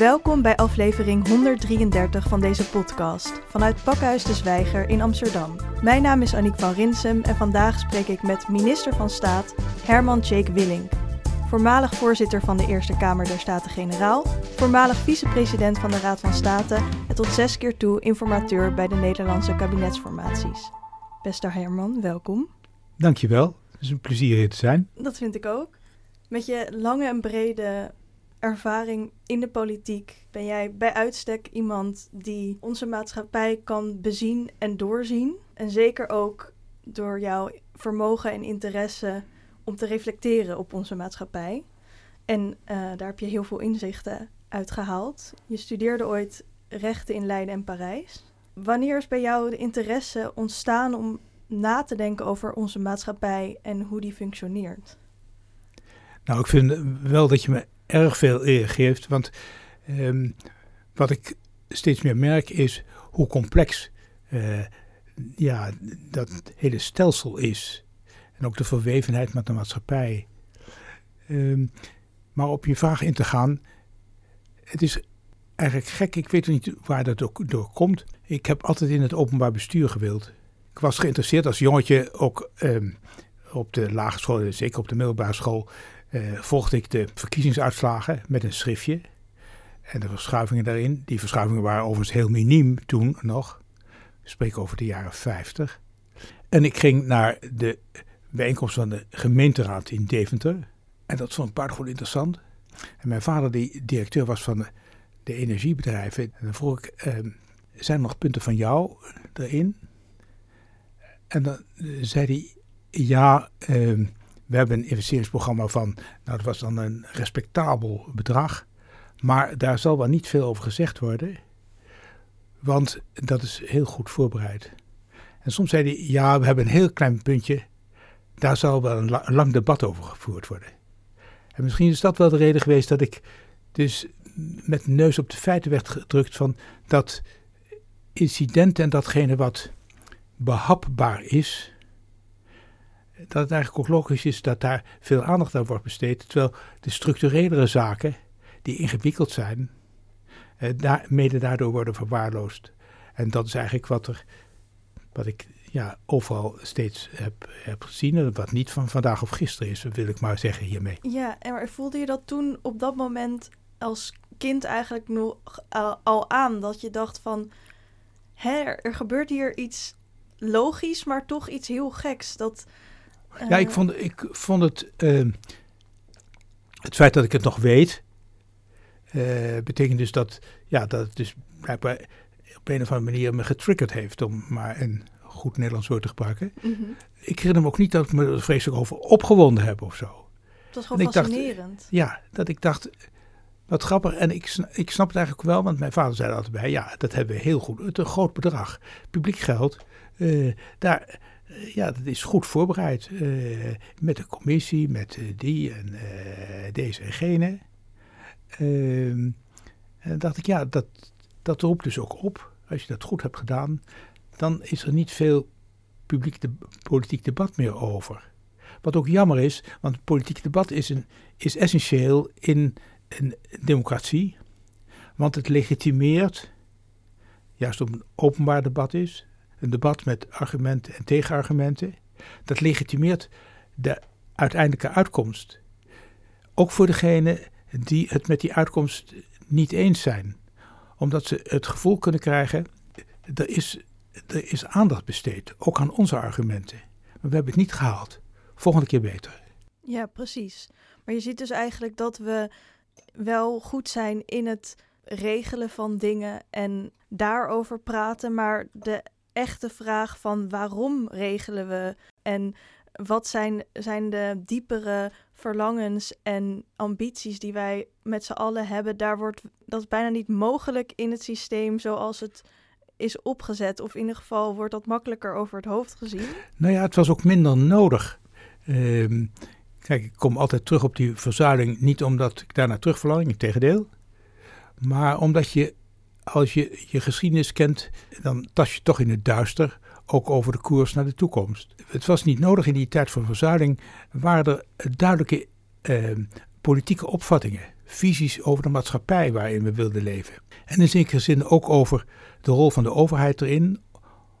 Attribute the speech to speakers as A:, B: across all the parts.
A: Welkom bij aflevering 133 van deze podcast vanuit Pakhuis de Zwijger in Amsterdam. Mijn naam is Aniek van Rinsem en vandaag spreek ik met minister van Staat Herman Jake Willink. Voormalig voorzitter van de Eerste Kamer der Staten-Generaal, voormalig vicepresident van de Raad van State en tot zes keer toe informateur bij de Nederlandse kabinetsformaties. Beste Herman, welkom.
B: Dankjewel, het is een plezier hier te zijn.
A: Dat vind ik ook. Met je lange en brede ervaring in de politiek ben jij bij uitstek iemand die onze maatschappij kan bezien en doorzien. En zeker ook door jouw vermogen en interesse om te reflecteren op onze maatschappij. En eh, daar heb je heel veel inzichten uit gehaald. Je studeerde ooit rechten in Leiden en Parijs. Wanneer is bij jou de interesse ontstaan om na te denken over onze maatschappij en hoe die functioneert?
B: Nou, ik vind wel dat je me erg veel eer geeft. Want um, wat ik steeds meer merk is hoe complex uh, ja, dat hele stelsel is. En ook de verwevenheid met de maatschappij. Um, maar op je vraag in te gaan. Het is eigenlijk gek. Ik weet niet waar dat ook door komt. Ik heb altijd in het openbaar bestuur gewild. Ik was geïnteresseerd als jongetje ook um, op de lagere school, zeker op de middelbare school, volgde ik de verkiezingsuitslagen met een schriftje. En de verschuivingen daarin. Die verschuivingen waren overigens heel miniem toen nog. Ik spreek over de jaren 50. En ik ging naar de bijeenkomst van de gemeenteraad in Deventer. En dat vond ik buitengewoon interessant. En mijn vader, die directeur was van de, energiebedrijven. En dan vroeg ik, eh, zijn er nog punten van jou erin? En dan zei hij, ja, uh, we hebben een investeringsprogramma van, nou dat was dan een respectabel bedrag. Maar daar zal wel niet veel over gezegd worden. Want dat is heel goed voorbereid. En soms zei hij, ja, we hebben een heel klein puntje. Daar zal wel een, lang debat over gevoerd worden. En misschien is dat wel de reden geweest dat ik dus met neus op de feiten werd gedrukt van dat incident en datgene wat behapbaar is, dat het eigenlijk ook logisch is dat daar veel aandacht aan wordt besteed. Terwijl de structurelere zaken, die ingewikkeld zijn, eh, daar, mede daardoor worden verwaarloosd. En dat is eigenlijk wat, er, wat ik ja, overal steeds heb, gezien. En wat niet van vandaag of gisteren is, wil ik maar zeggen hiermee.
A: Ja, en voelde je dat toen op dat moment als kind eigenlijk nog al aan? Dat je dacht van, hè, er gebeurt hier iets logisch, maar toch iets heel geks. Dat,
B: ja, ik vond, ik vond het. Uh, het feit dat ik het nog weet. Uh, betekent dus dat. Ja, dat het dus blijkbaar op een of andere manier me getriggerd heeft. Om maar een goed Nederlands woord te gebruiken. Mm -hmm. Ik herinner me ook niet dat ik me er vreselijk over opgewonden heb of zo.
A: Het was gewoon fascinerend.
B: Dacht, ja, dat ik dacht. Wat grappig. En ik, ik snap het eigenlijk wel, want mijn vader zei er altijd bij. Ja, dat hebben we heel goed. Het is een groot bedrag. Publiek geld. Uh, daar eh, ja, dat is goed voorbereid. Uh, met de commissie, met uh, die en deze en gene. Ehm, en dacht ik, ja, dat, dat roept dus ook op. Als je dat goed hebt gedaan, dan is er niet veel publiek de, politiek debat meer over. Wat ook jammer is, want politiek debat is, een, is essentieel in een democratie. Want het legitimeert, juist het een openbaar debat is, een debat met argumenten en tegenargumenten. Dat legitimeert de uiteindelijke uitkomst. Ook voor degenen die het met die uitkomst niet eens zijn. Omdat ze het gevoel kunnen krijgen, er is, er is aandacht besteed, ook aan onze argumenten. Maar we hebben het niet gehaald. Volgende keer beter.
A: Ja, precies. Maar je ziet dus eigenlijk dat we wel goed zijn in het regelen van dingen en daarover praten, maar de echte vraag van waarom regelen we en wat zijn, zijn de diepere verlangens en ambities die wij met z'n allen hebben, daar wordt dat bijna niet mogelijk in het systeem zoals het is opgezet. Of in ieder geval wordt dat makkelijker over het hoofd gezien.
B: Nou ja, het was ook minder nodig. Uh, kijk, ik kom altijd terug op die verzuiling, niet omdat ik daarna terug verlang, in tegendeel. Maar omdat je als je je geschiedenis kent, dan tast je toch in het duister, ook over de koers naar de toekomst. Het was niet nodig in die tijd van verzuiling, waren er duidelijke eh, politieke opvattingen, visies over de maatschappij waarin we wilden leven. En in zekere zin ook over de rol van de overheid erin,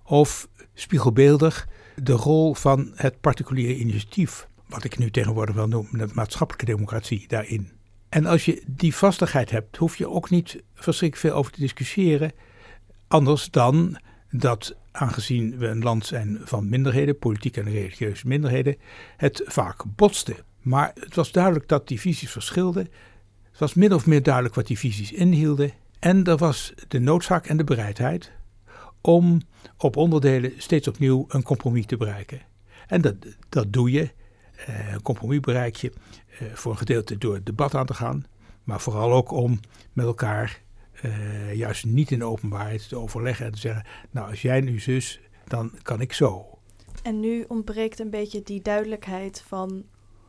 B: of spiegelbeeldig de rol van het particuliere initiatief, wat ik nu tegenwoordig wel noem de maatschappelijke democratie daarin. En als je die vastigheid hebt, hoef je ook niet verschrikkelijk veel over te discussiëren, anders dan dat aangezien we een land zijn van minderheden, politieke en religieuze minderheden, het vaak botste. Maar het was duidelijk dat die visies verschilden. Het was min of meer duidelijk wat die visies inhielden. En er was de noodzaak en de bereidheid om op onderdelen steeds opnieuw een compromis te bereiken. En dat, dat doe je. Eh, een compromis bereik je eh, voor een gedeelte door het debat aan te gaan, maar vooral ook om met elkaar uh, juist niet in de openbaarheid te overleggen en te zeggen: Nou, als jij nu zus, dan kan ik zo.
A: En nu ontbreekt een beetje die duidelijkheid van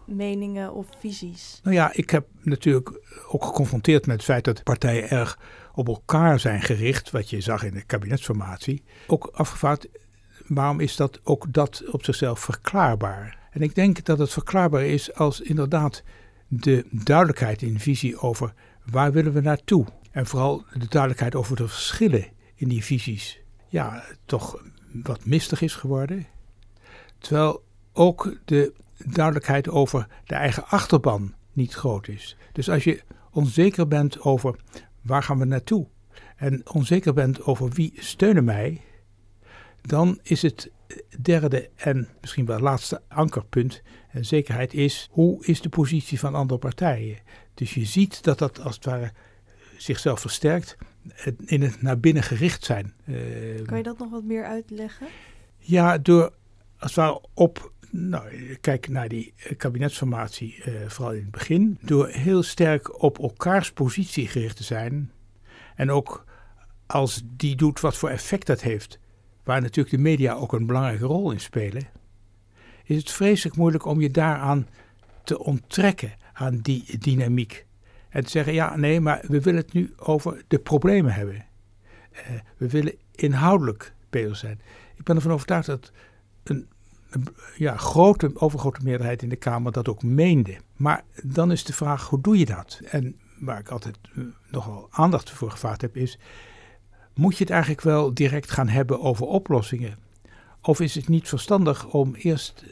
A: meningen of visies.
B: Nou ja, ik heb natuurlijk ook geconfronteerd met het feit dat partijen erg op elkaar zijn gericht, wat je zag in de kabinetsformatie. Ook afgevraagd, waarom is dat ook dat op zichzelf verklaarbaar? En ik denk dat het verklaarbaar is als inderdaad de duidelijkheid in visie over waar willen we naartoe en vooral de duidelijkheid over de verschillen in die visies, ja, toch wat mistig is geworden. Terwijl ook de duidelijkheid over de eigen achterban niet groot is. Dus als je onzeker bent over waar gaan we naartoe en onzeker bent over wie steunen mij, dan is het derde en misschien wel laatste ankerpunt en zekerheid is hoe is de positie van andere partijen. Dus je ziet dat dat als het ware zichzelf versterkt in het naar binnen gericht zijn.
A: Eh, kan je dat nog wat meer uitleggen?
B: Ja, door als het ware op, nou, kijk naar die kabinetsformatie, vooral in het begin, door heel sterk op elkaars positie gericht te zijn. En ook als die doet wat voor effect dat heeft, waar natuurlijk de media ook een belangrijke rol in spelen, is het vreselijk moeilijk om je daaraan te onttrekken, aan die dynamiek. En te zeggen, ja, nee, maar we willen het nu over de problemen hebben. Uh, we willen inhoudelijk bezig zijn. Ik ben ervan overtuigd dat een, ja, grote, overgrote meerderheid in de Kamer dat ook meende. Maar dan is de vraag, hoe doe je dat? En waar ik altijd uh, nogal aandacht voor gevraagd heb, is... moet je het eigenlijk wel direct gaan hebben over oplossingen? Of is het niet verstandig om eerst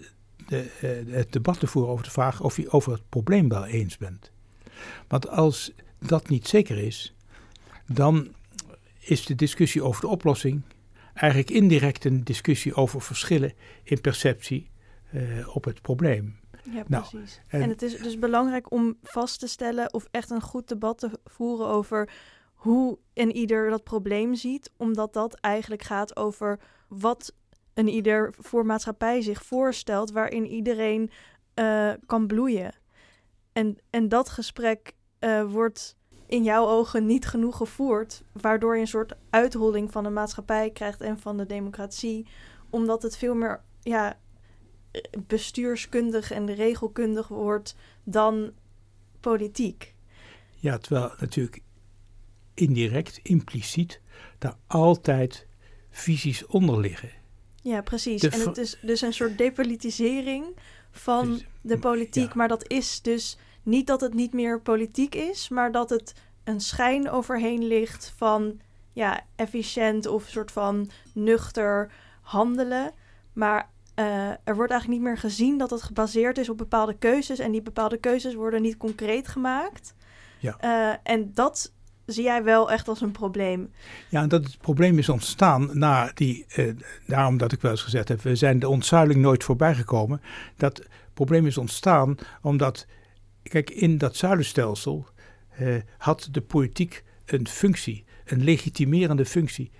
B: de, uh, het debat te voeren over de vraag of je over het probleem wel eens bent? Want als dat niet zeker is, dan is de discussie over de oplossing eigenlijk indirect een discussie over verschillen in perceptie uh, op het probleem.
A: Ja, nou, precies. en, en, het is dus belangrijk om vast te stellen of echt een goed debat te voeren over hoe een ieder dat probleem ziet, omdat dat eigenlijk gaat over wat een ieder voor maatschappij zich voorstelt, waarin iedereen uh, kan bloeien. En, en dat gesprek uh, wordt in jouw ogen niet genoeg gevoerd, waardoor je een soort uitholling van de maatschappij krijgt en van de democratie, omdat het veel meer ja, bestuurskundig en regelkundig wordt dan politiek.
B: Ja, terwijl natuurlijk indirect, impliciet, daar altijd visies onder liggen.
A: Ja, precies. en het is dus een soort depolitisering van de politiek, maar dat is dus niet dat het niet meer politiek is, maar dat het een schijn overheen ligt van ja, efficiënt of soort van nuchter handelen. Maar uh, er wordt eigenlijk niet meer gezien dat het gebaseerd is op bepaalde keuzes. En die bepaalde keuzes worden niet concreet gemaakt. Ja. Uh, en dat zie jij wel echt als een probleem.
B: Ja, en dat het probleem is ontstaan na die, uh, daarom dat ik wel eens gezegd heb, we zijn de ontzuiling nooit voorbij gekomen. Dat probleem is ontstaan omdat Kijk, in dat zuilenstelsel uh, had de politiek een functie, een legitimerende functie.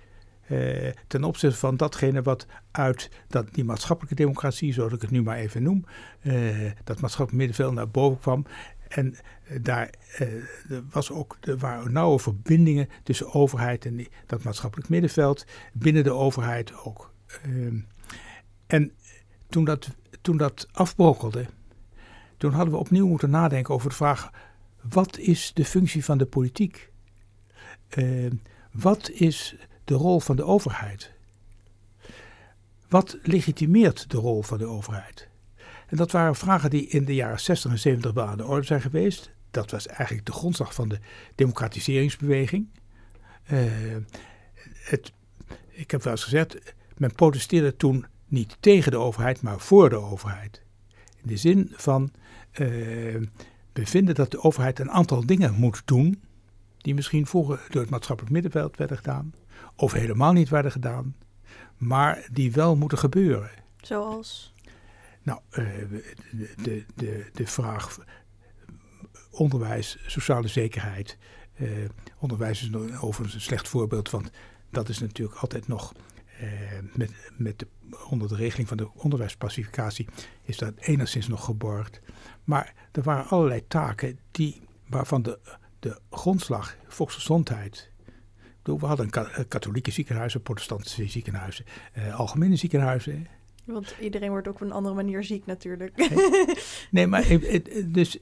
B: Uh, ten opzichte van datgene wat uit dat, die maatschappelijke democratie, zoals ik het nu maar even noem, uh, dat maatschappelijk middenveld naar boven kwam. En daar was ook, er waren nauwe verbindingen tussen overheid en dat maatschappelijk middenveld, binnen de overheid ook. Ehm, en toen dat, toen dat afbrokkelde, toen hadden we opnieuw moeten nadenken over de vraag: wat is de functie van de politiek? Uh, wat is de rol van de overheid? Wat legitimeert de rol van de overheid? En dat waren vragen die in de jaren 60 en 70 wel aan de orde zijn geweest. dat was eigenlijk de grondslag van de democratiseringsbeweging. Uh, het, ik heb wel eens gezegd, men protesteerde toen niet tegen de overheid, maar voor de overheid. In de zin van, uh, we vinden dat de overheid een aantal dingen moet doen, die misschien vroeger door het maatschappelijk middenveld werden gedaan, of helemaal niet werden gedaan, maar die wel moeten gebeuren.
A: Zoals?
B: Nou, uh, de, de, de vraag onderwijs, sociale zekerheid. Uh, onderwijs is overigens een slecht voorbeeld, want dat is natuurlijk altijd nog uh, met, met de, onder de regeling van de onderwijspacificatie is dat enigszins nog geborgd. Maar er waren allerlei taken die, waarvan de, de grondslag, volksgezondheid. We hadden katholieke ziekenhuizen, protestantse ziekenhuizen, algemene ziekenhuizen.
A: Want iedereen wordt ook op een andere manier ziek natuurlijk.
B: Nee, maar dus,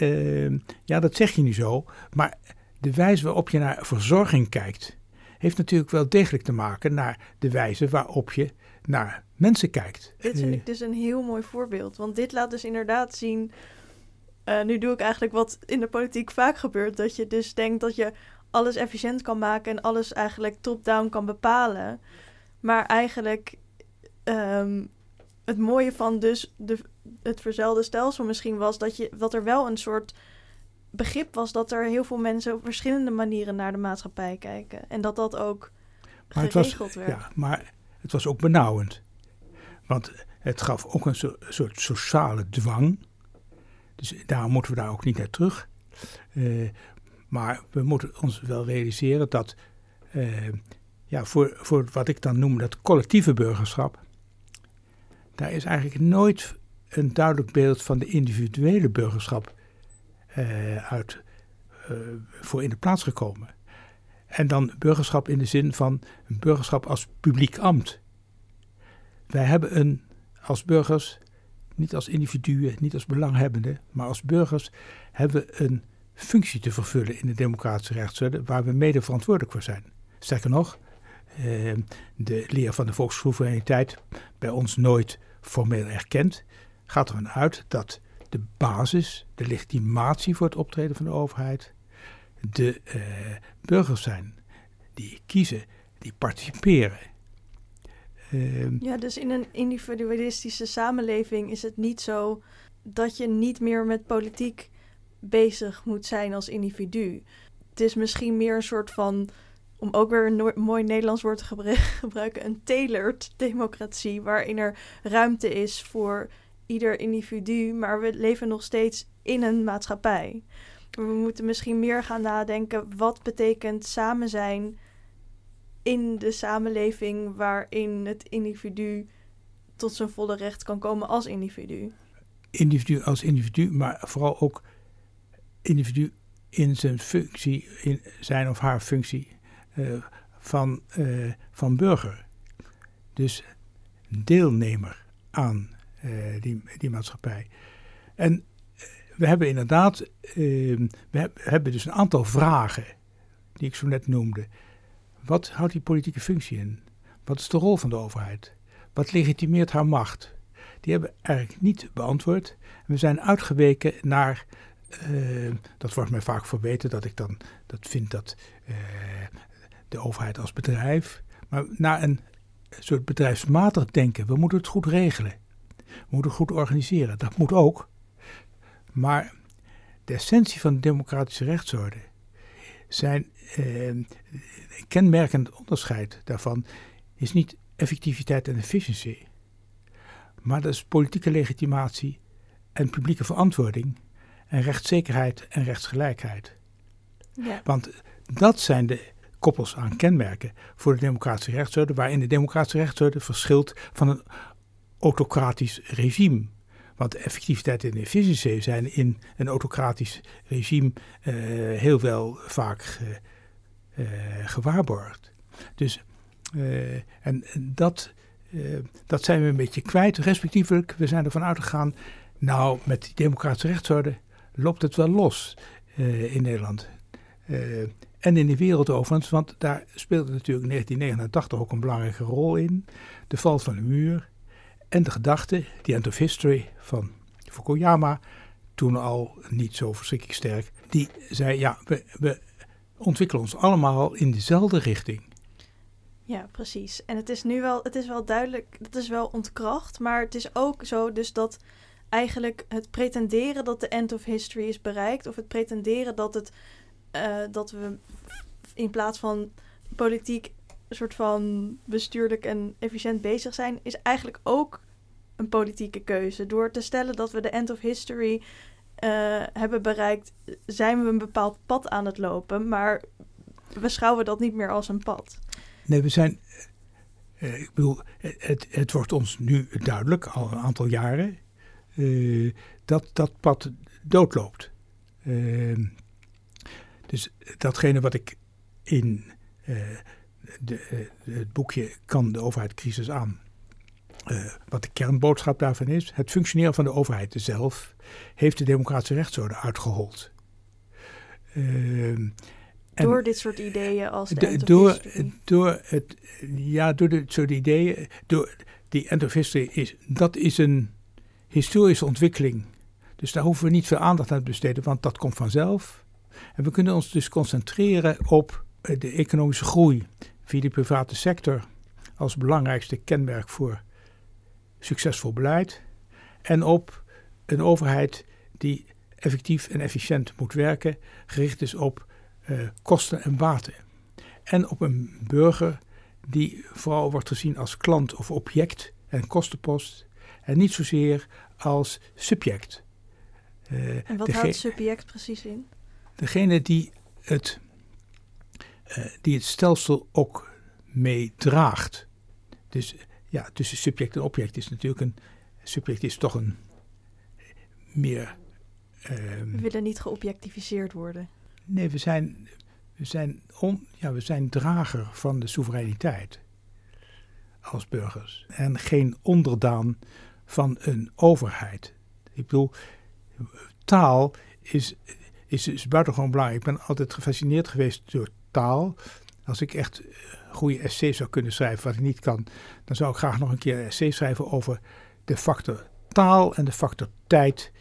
B: uh, ja, dat zeg je nu zo. Maar de wijze waarop je naar verzorging kijkt, heeft natuurlijk wel degelijk te maken naar de wijze waarop je naar mensen kijkt.
A: Dit vind ik dus een heel mooi voorbeeld. Want dit laat dus inderdaad zien. Uh, nu doe ik eigenlijk wat in de politiek vaak gebeurt. Dat je dus denkt dat je alles efficiënt kan maken en alles eigenlijk top-down kan bepalen. Maar eigenlijk um, het mooie van dus de, het verzelde stelsel misschien was dat, je, dat er wel een soort begrip was dat er heel veel mensen op verschillende manieren naar de maatschappij kijken. En dat dat ook maar geregeld
B: was,
A: werd.
B: Ja, maar het was ook benauwend. Want het gaf ook een soort sociale dwang. Dus daarom moeten we daar ook niet naar terug. Uh, maar we moeten ons wel realiseren dat uh, ja, voor, voor wat ik dan noem dat collectieve burgerschap, daar is eigenlijk nooit een duidelijk beeld van de individuele burgerschap uh, uit, uh, voor in de plaats gekomen. En dan burgerschap in de zin van een burgerschap als publiek ambt. Wij hebben een, als burgers, niet als individuen, niet als belanghebbenden, maar als burgers hebben we een functie te vervullen in de democratische rechtsorde waar we mede verantwoordelijk voor zijn. Sterker nog, uh, de leer van de volkssoevereiniteit bij ons nooit formeel erkend, gaat ervan uit dat de basis, de legitimatie voor het optreden van de overheid, de uh, burgers zijn die kiezen, die participeren.
A: Uh, ja, dus in een individualistische samenleving is het niet zo dat je niet meer met politiek bezig moet zijn als individu. Het is misschien meer een soort van om ook weer een mooi Nederlands woord te gebruiken, een tailored democratie, waarin er ruimte is voor ieder individu, maar we leven nog steeds in een maatschappij. We moeten misschien meer gaan nadenken wat betekent samen zijn in de samenleving waarin het individu tot zijn volle recht kan komen als individu.
B: Individu als individu, maar vooral ook individu in zijn functie, in zijn of haar functie van, uh, van burger. Dus deelnemer aan uh, die, die maatschappij. En we hebben inderdaad, ehm, we hebben dus een aantal vragen die ik zo net noemde. Wat houdt die politieke functie in? Wat is de rol van de overheid? Wat legitimeert haar macht? Die hebben eigenlijk niet beantwoord. We zijn uitgeweken naar, dat wordt mij vaak verweten, dat ik dan dat vind dat de overheid als bedrijf, maar naar een soort bedrijfsmatig denken. We moeten het goed regelen. We moeten het goed organiseren. Dat moet ook. Maar de essentie van de democratische rechtsorde zijn eh, kenmerkend onderscheid daarvan is niet effectiviteit en efficiëntie, maar dat is politieke legitimatie en publieke verantwoording en rechtszekerheid en rechtsgelijkheid. Ja. Want dat zijn de koppels aan kenmerken voor de democratische rechtsorde, waarin de democratische rechtsorde verschilt van een autocratisch regime. Want effectiviteit en efficiëntie zijn in een autocratisch regime uh, heel wel vaak uh, gewaarborgd. Dus, uh, en dat, dat zijn we een beetje kwijt, respectievelijk. We zijn ervan uitgegaan, nou, met die democratische rechtsorde loopt het wel los in Nederland. En in de wereld overigens, want daar speelde natuurlijk 1989 ook een belangrijke rol in. De val van de muur en de gedachte, The End of History van Fukuyama, toen al niet zo verschrikkelijk sterk, die zei ja, we, we ontwikkelen ons allemaal in dezelfde richting.
A: Ja, precies. En het is nu wel, het is wel duidelijk, het is wel ontkracht, maar het is ook zo dus dat eigenlijk het pretenderen dat de end of history is bereikt, of het pretenderen dat, het, uh, dat we in plaats van politiek een soort van bestuurlijk en efficiënt bezig zijn, is eigenlijk ook een politieke keuze. Door te stellen dat we de end of history uh, hebben bereikt, zijn we een bepaald pad aan het lopen, maar we beschouwen dat niet meer als een pad.
B: Nee, we zijn. Uh, ik bedoel, het, het wordt ons nu duidelijk, al een aantal jaren, dat dat pad doodloopt. Dus datgene wat ik in de, het boekje Kan de overheid crisis aan? wat de kernboodschap daarvan is, het functioneren van de overheid zelf heeft de democratische rechtsorde uitgehold.
A: Door dit soort ideeën als de,
B: door, door het, ja, door dit soort ideeën, door die end of history is, dat is een historische ontwikkeling. Dus daar hoeven we niet veel aandacht aan te besteden, want dat komt vanzelf. En we kunnen ons dus concentreren op eh, de economische groei via de private sector als belangrijkste kenmerk voor succesvol beleid. En op een overheid die effectief en efficiënt moet werken, gericht is op uh, kosten en baten. En op een burger die vooral wordt gezien als klant of object en kostenpost. En niet zozeer als subject.
A: Uh, en wat houdt subject precies in?
B: Degene die het, uh, die het stelsel ook meedraagt. Dus ja, tussen subject en object is natuurlijk een. Subject is toch een meer.
A: Um, We willen niet geobjectificeerd worden.
B: Nee, we zijn, we zijn, on, ja, we zijn drager van de soevereiniteit als burgers. En geen onderdaan van een overheid. Ik bedoel, taal is, is, is buitengewoon belangrijk. Ik ben altijd gefascineerd geweest door taal. Als ik echt goede essays zou kunnen schrijven, wat ik niet kan, dan zou ik graag nog een keer een essay schrijven over de factor taal en de factor tijd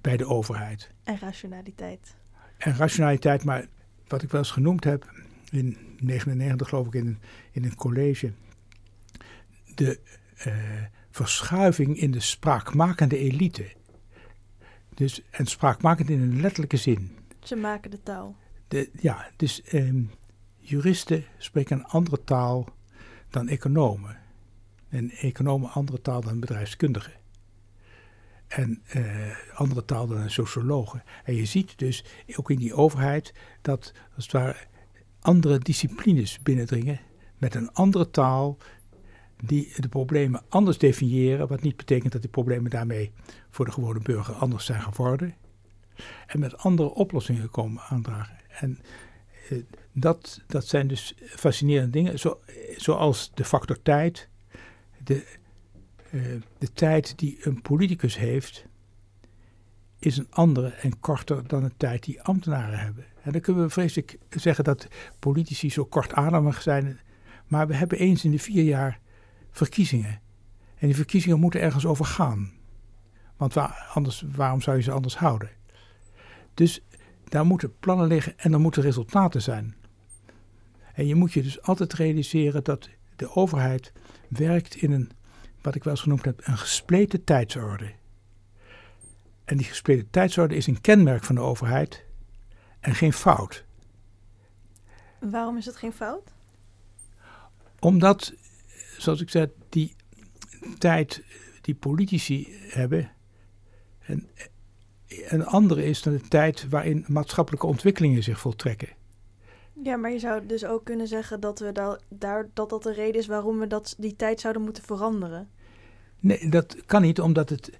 B: bij de overheid.
A: En rationaliteit
B: en rationaliteit. Maar wat ik wel eens genoemd heb, in 99 geloof ik in een, in een college, de uh, verschuiving in de spraakmakende elite. Dus, en spraakmakend in een letterlijke zin.
A: Ze maken de taal.
B: De, ja, dus um, juristen spreken een andere taal dan economen. En economen een andere taal dan bedrijfskundigen en uh, andere taal dan sociologen. En je ziet dus ook in die overheid dat als het ware andere disciplines binnendringen met een andere taal die de problemen anders definiëren, wat niet betekent dat die problemen daarmee voor de gewone burger anders zijn geworden. En met andere oplossingen komen aandragen. En uh, dat, dat zijn dus fascinerende dingen, zo, zoals de factor tijd, de eh, de tijd die een politicus heeft, is een andere en korter dan de tijd die ambtenaren hebben. En dan kunnen we vreselijk zeggen dat politici zo kortademig zijn. Maar we hebben eens in de vier jaar verkiezingen. En die verkiezingen moeten ergens over gaan. Want waar, anders, waarom zou je ze anders houden? Dus daar moeten plannen liggen en er moeten resultaten zijn. En je moet je dus altijd realiseren dat de overheid werkt in een wat ik wel eens genoemd heb, een gespleten tijdsorde. En die gespleten tijdsorde is een kenmerk van de overheid en geen fout.
A: Waarom is het geen fout?
B: Omdat, zoals ik zei, die tijd die politici hebben, een, een andere is dan de tijd waarin maatschappelijke ontwikkelingen zich voltrekken.
A: Ja, maar je zou dus ook kunnen zeggen dat we da daar, dat, dat de reden is waarom we dat, die tijd zouden moeten veranderen.
B: Nee, dat kan niet, omdat het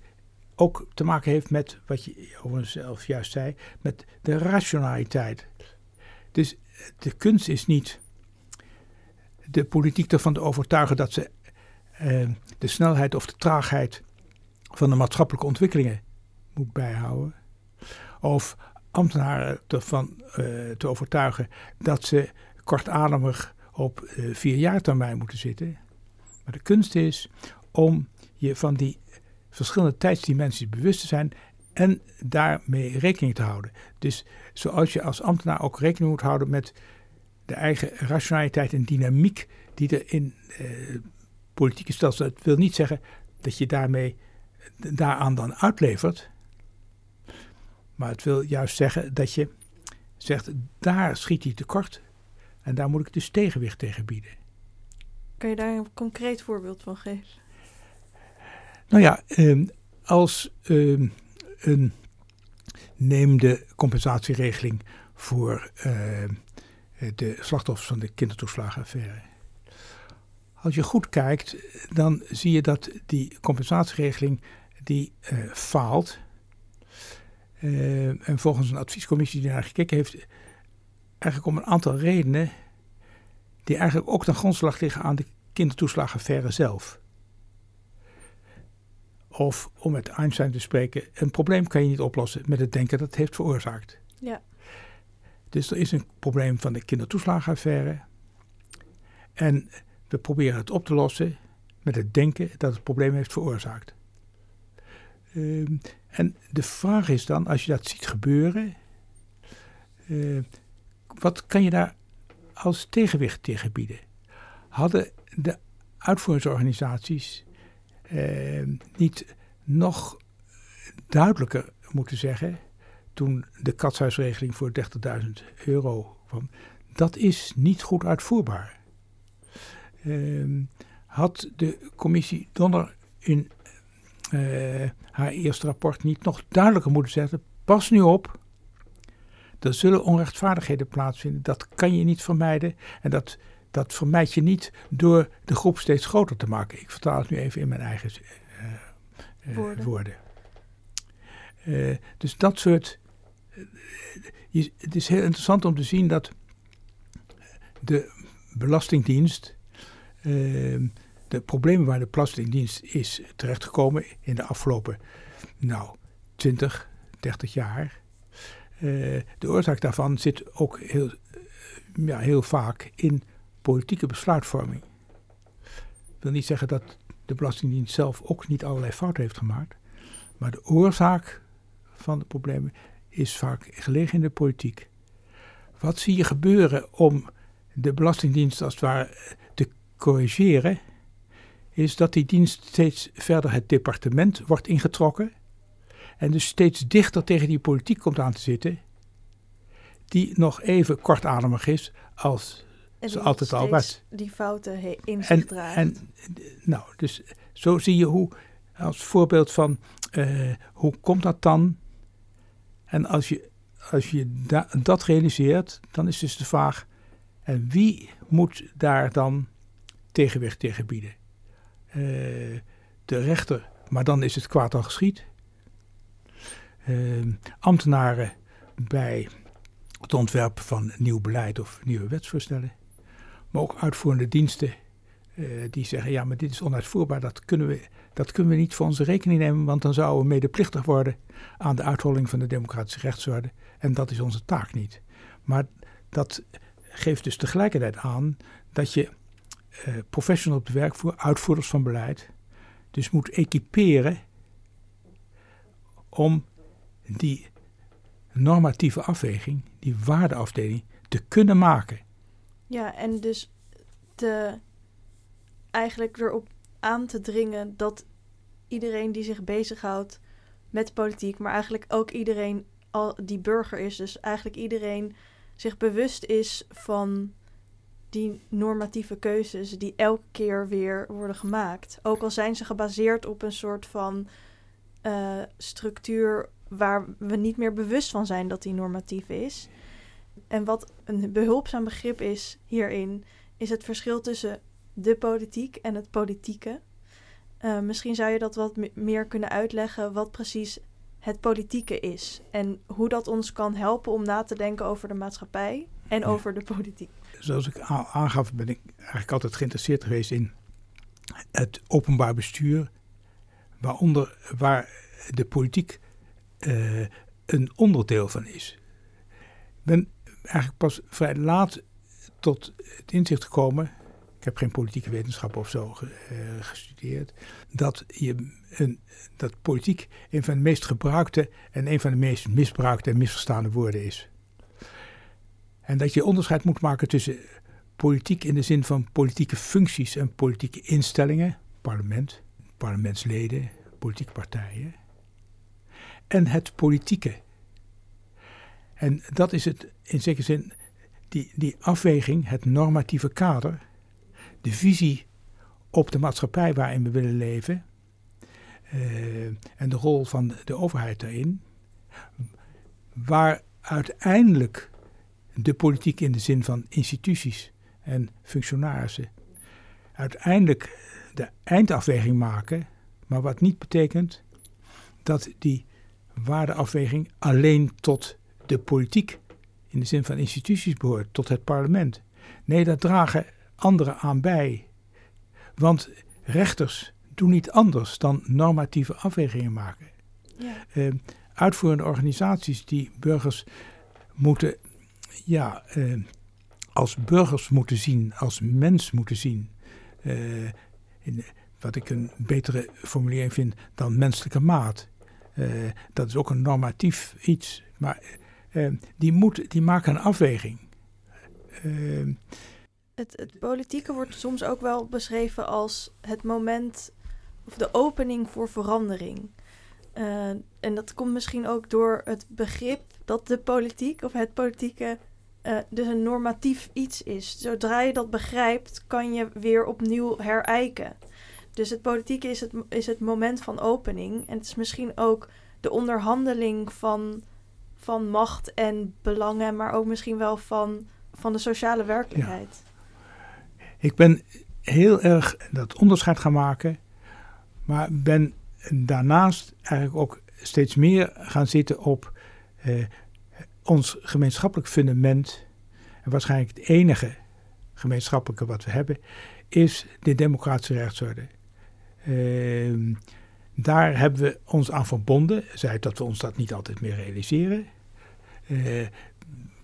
B: ook te maken heeft met wat je over zelf juist zei, met de rationaliteit. Dus de kunst is niet de politiek ervan te overtuigen dat ze eh, de snelheid of de traagheid van de maatschappelijke ontwikkelingen moet bijhouden. Of ambtenaren ervan uh, te overtuigen dat ze kortademig op uh, vier jaar termijn moeten zitten. Maar de kunst is om je van die verschillende tijdsdimensies bewust te zijn en daarmee rekening te houden. Dus zoals je als ambtenaar ook rekening moet houden met de eigen rationaliteit en dynamiek die er in eh, politieke stelsel. Het wil niet zeggen dat je daarmee daaraan dan uitlevert. Maar het wil juist zeggen dat je zegt, daar schiet hij tekort. En daar moet ik dus tegenwicht tegen bieden.
A: Kan je daar een concreet voorbeeld van geven?
B: Nou ja, ehm, als ehm, een neem de compensatieregeling voor ehm, de slachtoffers van de kindertoeslagenaffaire. Als je goed kijkt, dan zie je dat die compensatieregeling die uh, faalt. Uh, en volgens een adviescommissie die naar gekeken heeft, eigenlijk om een aantal redenen die eigenlijk ook ten grondslag liggen aan de kindertoeslagenaffaire zelf. Of om met Einstein te spreken, een probleem kan je niet oplossen met het denken dat het heeft veroorzaakt.
A: Ja.
B: Dus er is een probleem van de kindertoeslagenaffaire. En we proberen het op te lossen met het denken dat het probleem heeft veroorzaakt. Uh, en de vraag is dan, als je dat ziet gebeuren, uh, wat kan je daar als tegenwicht tegen bieden? Hadden de uitvoeringsorganisaties uh, niet nog duidelijker moeten zeggen, toen de katshuisregeling voor 30.000 euro kwam, dat is niet goed uitvoerbaar. Ehm, had de commissie Donner in uh, haar eerste rapport niet nog duidelijker moeten zetten. Pas nu op, er zullen onrechtvaardigheden plaatsvinden. Dat kan je niet vermijden. En dat, dat vermijd je niet door de groep steeds groter te maken. Ik vertaal het nu even in mijn eigen uh, uh, woorden. Woorden. dus dat soort. Je, het is heel interessant om te zien dat de Belastingdienst Ehm, de problemen waar de Belastingdienst is terechtgekomen in de afgelopen nou, 20, 30 jaar. Uh, de oorzaak daarvan zit ook heel, eh, ja, heel vaak in politieke besluitvorming. Ik wil niet zeggen dat de Belastingdienst zelf ook niet allerlei fouten heeft gemaakt. Maar de oorzaak van de problemen is vaak gelegen in de politiek. Wat zie je gebeuren om de Belastingdienst als het ware corrigeren, is dat die dienst steeds verder het departement wordt ingetrokken en dus steeds dichter tegen die politiek komt aan te zitten, die nog even kortademig is als ze altijd al was.
A: Die fouten in zich draagt.
B: En, nou, dus zo zie je hoe, als voorbeeld van uh, hoe komt dat dan? En als je, als je da dat realiseert, dan is dus de vraag: en wie moet daar dan tegenwicht tegen bieden. Uh, de rechter, maar dan is het kwaad al geschied. Uh, ambtenaren bij het ontwerpen van nieuw beleid of nieuwe wetsvoorstellen. Maar ook uitvoerende diensten die zeggen: ja, maar dit is onuitvoerbaar, dat kunnen, we, dat kunnen we niet voor onze rekening nemen, want dan zouden we medeplichtig worden aan de uitholling van de democratische rechtsorde. En dat is onze taak niet. Maar dat geeft dus tegelijkertijd aan dat je uh, professional op de werkvoer, uitvoerders van beleid, dus moet equiperen om die normatieve afweging, die waardeafdeling, te kunnen maken.
A: Ja, en dus te eigenlijk erop aan te dringen dat iedereen die zich bezighoudt met politiek, maar eigenlijk ook iedereen al die burger is, dus eigenlijk iedereen zich bewust is van die normatieve keuzes die elke keer weer worden gemaakt. Ook al zijn ze gebaseerd op een soort van uh, structuur waar we niet meer bewust van zijn dat die normatief is. En wat een behulpzaam begrip is hierin, is het verschil tussen de politiek en het politieke. Uh, misschien zou je dat wat meer kunnen uitleggen, wat precies het politieke is. En hoe dat ons kan helpen om na te denken over de maatschappij en over de politiek
B: zoals ik aangaf, ben ik eigenlijk altijd geïnteresseerd geweest in het openbaar bestuur, waaronder waar de politiek uh, een onderdeel van is. Ik ben eigenlijk pas vrij laat tot het inzicht gekomen ik heb geen politieke wetenschap of zo gestudeerd, dat, je een, dat politiek een van de meest gebruikte en een van de meest misbruikte en misverstaande woorden is. En dat je onderscheid moet maken tussen politiek in de zin van politieke functies en politieke instellingen, parlement, parlementsleden, politieke partijen, en het politieke. En dat is het in zekere zin, die, die afweging, het normatieve kader, de visie op de maatschappij waarin we willen leven uh, en de rol van de overheid daarin, waar uiteindelijk de politiek in de zin van instituties en functionarissen uiteindelijk de eindafweging maken, maar wat niet betekent dat die waardeafweging alleen tot de politiek in de zin van instituties behoort, tot het parlement. Nee, daar dragen anderen aan bij. Want rechters doen niet anders dan normatieve afwegingen maken. Ja. Uh, uitvoerende organisaties die burgers moeten ja, uh, als burgers moeten zien, als mens moeten zien. Uh, in, wat ik een betere formulering vind dan menselijke maat. Uh, dat is ook een normatief iets. Maar uh, die, moet, die maken een afweging.
A: Het, het, politieke wordt soms ook wel beschreven als het moment of de opening voor verandering. en dat komt misschien ook door het begrip dat de politiek of het politieke uh, dus een normatief iets is. Zodra je dat begrijpt, kan je weer opnieuw herijken. Dus het politieke is het, is het moment van opening. En het is misschien ook de onderhandeling van, van macht en belangen, maar ook misschien wel van, van de sociale werkelijkheid.
B: Ik ben heel erg dat onderscheid gaan maken, maar ben daarnaast eigenlijk ook steeds meer gaan zitten op eh, ons gemeenschappelijk fundament, en waarschijnlijk het enige gemeenschappelijke wat we hebben, is de democratische rechtsorde. Uh, daar hebben we ons aan verbonden, zij dat we ons dat niet altijd meer realiseren. Uh,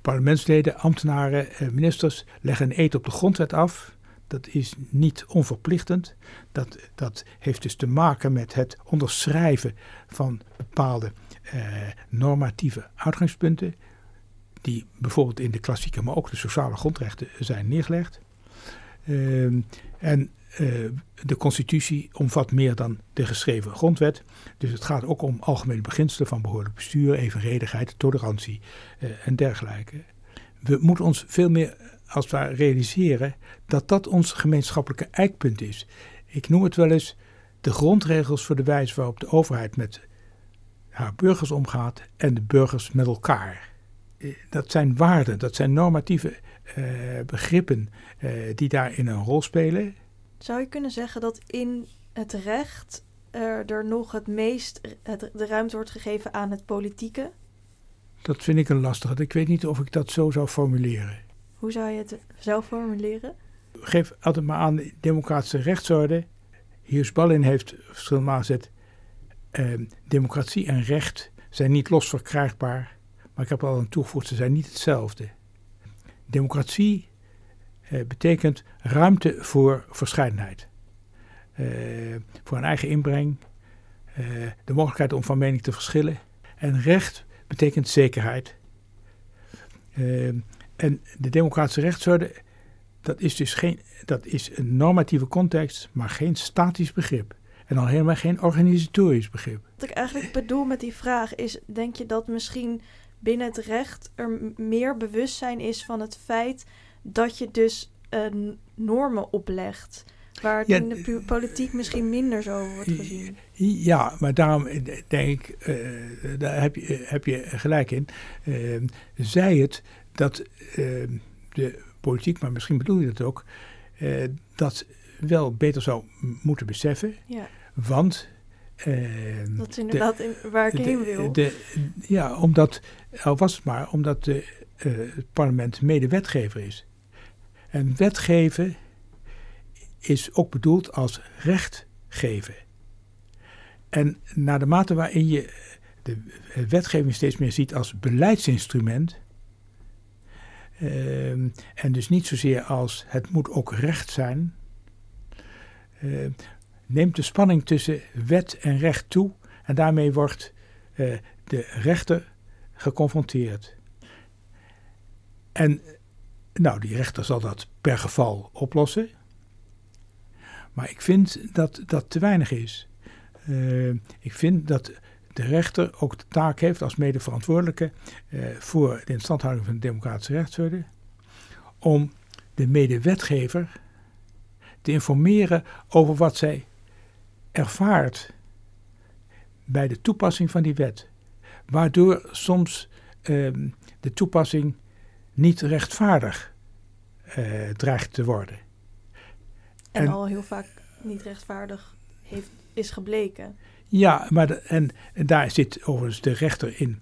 B: parlementsleden, ambtenaren, uh, ministers leggen een eet op de grondwet af. Dat is niet onverplichtend. Dat, dat heeft dus te maken met het onderschrijven van bepaalde uh, normatieve uitgangspunten die bijvoorbeeld in de klassieke, maar ook de sociale grondrechten zijn neergelegd. Uh, en uh, de constitutie omvat meer dan de geschreven grondwet. Dus het gaat ook om algemene beginselen van behoorlijk bestuur, evenredigheid, tolerantie uh, en dergelijke. We moeten ons veel meer als het ware realiseren dat dat ons gemeenschappelijke eikpunt is. Ik noem het wel eens de grondregels voor de wijze waarop de overheid met haar burgers omgaat en de burgers met elkaar. Eh, dat zijn waarden, dat zijn normatieve uh, begrippen uh, die daarin een rol spelen.
A: Zou je kunnen zeggen dat in het recht uh, er nog het meest het, de ruimte wordt gegeven aan het politieke?
B: Dat vind ik een lastige. Ik weet niet of ik dat zo zou formuleren.
A: Hoe zou je het zelf formuleren?
B: Geef altijd maar aan de democratische rechtsorde. Hier Ballin heeft verschillende malen gezet. democratie en recht zijn niet los verkrijgbaar maar ik heb al aan toegevoegd, ze zijn niet hetzelfde. Democratie eh, betekent ruimte voor verscheidenheid. Eh, voor een eigen inbreng, eh, de mogelijkheid om van mening te verschillen. En recht betekent zekerheid. Eh, en de democratische rechtsorde, dat is dus geen, dat is een normatieve context, maar geen statisch begrip. En al helemaal geen organisatorisch begrip.
A: Wat ik eigenlijk bedoel met die vraag is, denk je dat misschien binnen het recht er meer bewustzijn is van het feit dat je dus uh, normen oplegt. Waar het in de politiek misschien minder zo wordt gezien.
B: Ja, maar daarom denk ik, uh, daar heb je, heb je gelijk in. Uh, zij het dat ehm, de politiek, maar misschien bedoel je dat ook, eh, dat wel beter zou moeten beseffen. Ja. Want
A: uh, dat is inderdaad waar ik heen wil. De,
B: ja, omdat, al was het maar, omdat de, uh, het parlement medewetgever is. En wetgeven is ook bedoeld als recht geven. En naar de mate waarin je de wetgeving steeds meer ziet als beleidsinstrument, Ehm, en dus niet zozeer als het moet ook recht zijn. Uh, neemt de spanning tussen wet en recht toe en daarmee wordt uh, de rechter geconfronteerd. En nou, die rechter zal dat per geval oplossen. Maar ik vind dat dat te weinig is. Uh, ik vind dat de rechter ook de taak heeft als medeverantwoordelijke uh, voor de instandhouding van de democratische rechtsorde. Om de medewetgever te informeren over wat zij ervaart bij de toepassing van die wet. Waardoor soms uh, de toepassing niet rechtvaardig uh, dreigt te worden.
A: En, en, al heel vaak niet rechtvaardig heeft, is gebleken.
B: Ja, maar en, daar zit overigens de rechter in,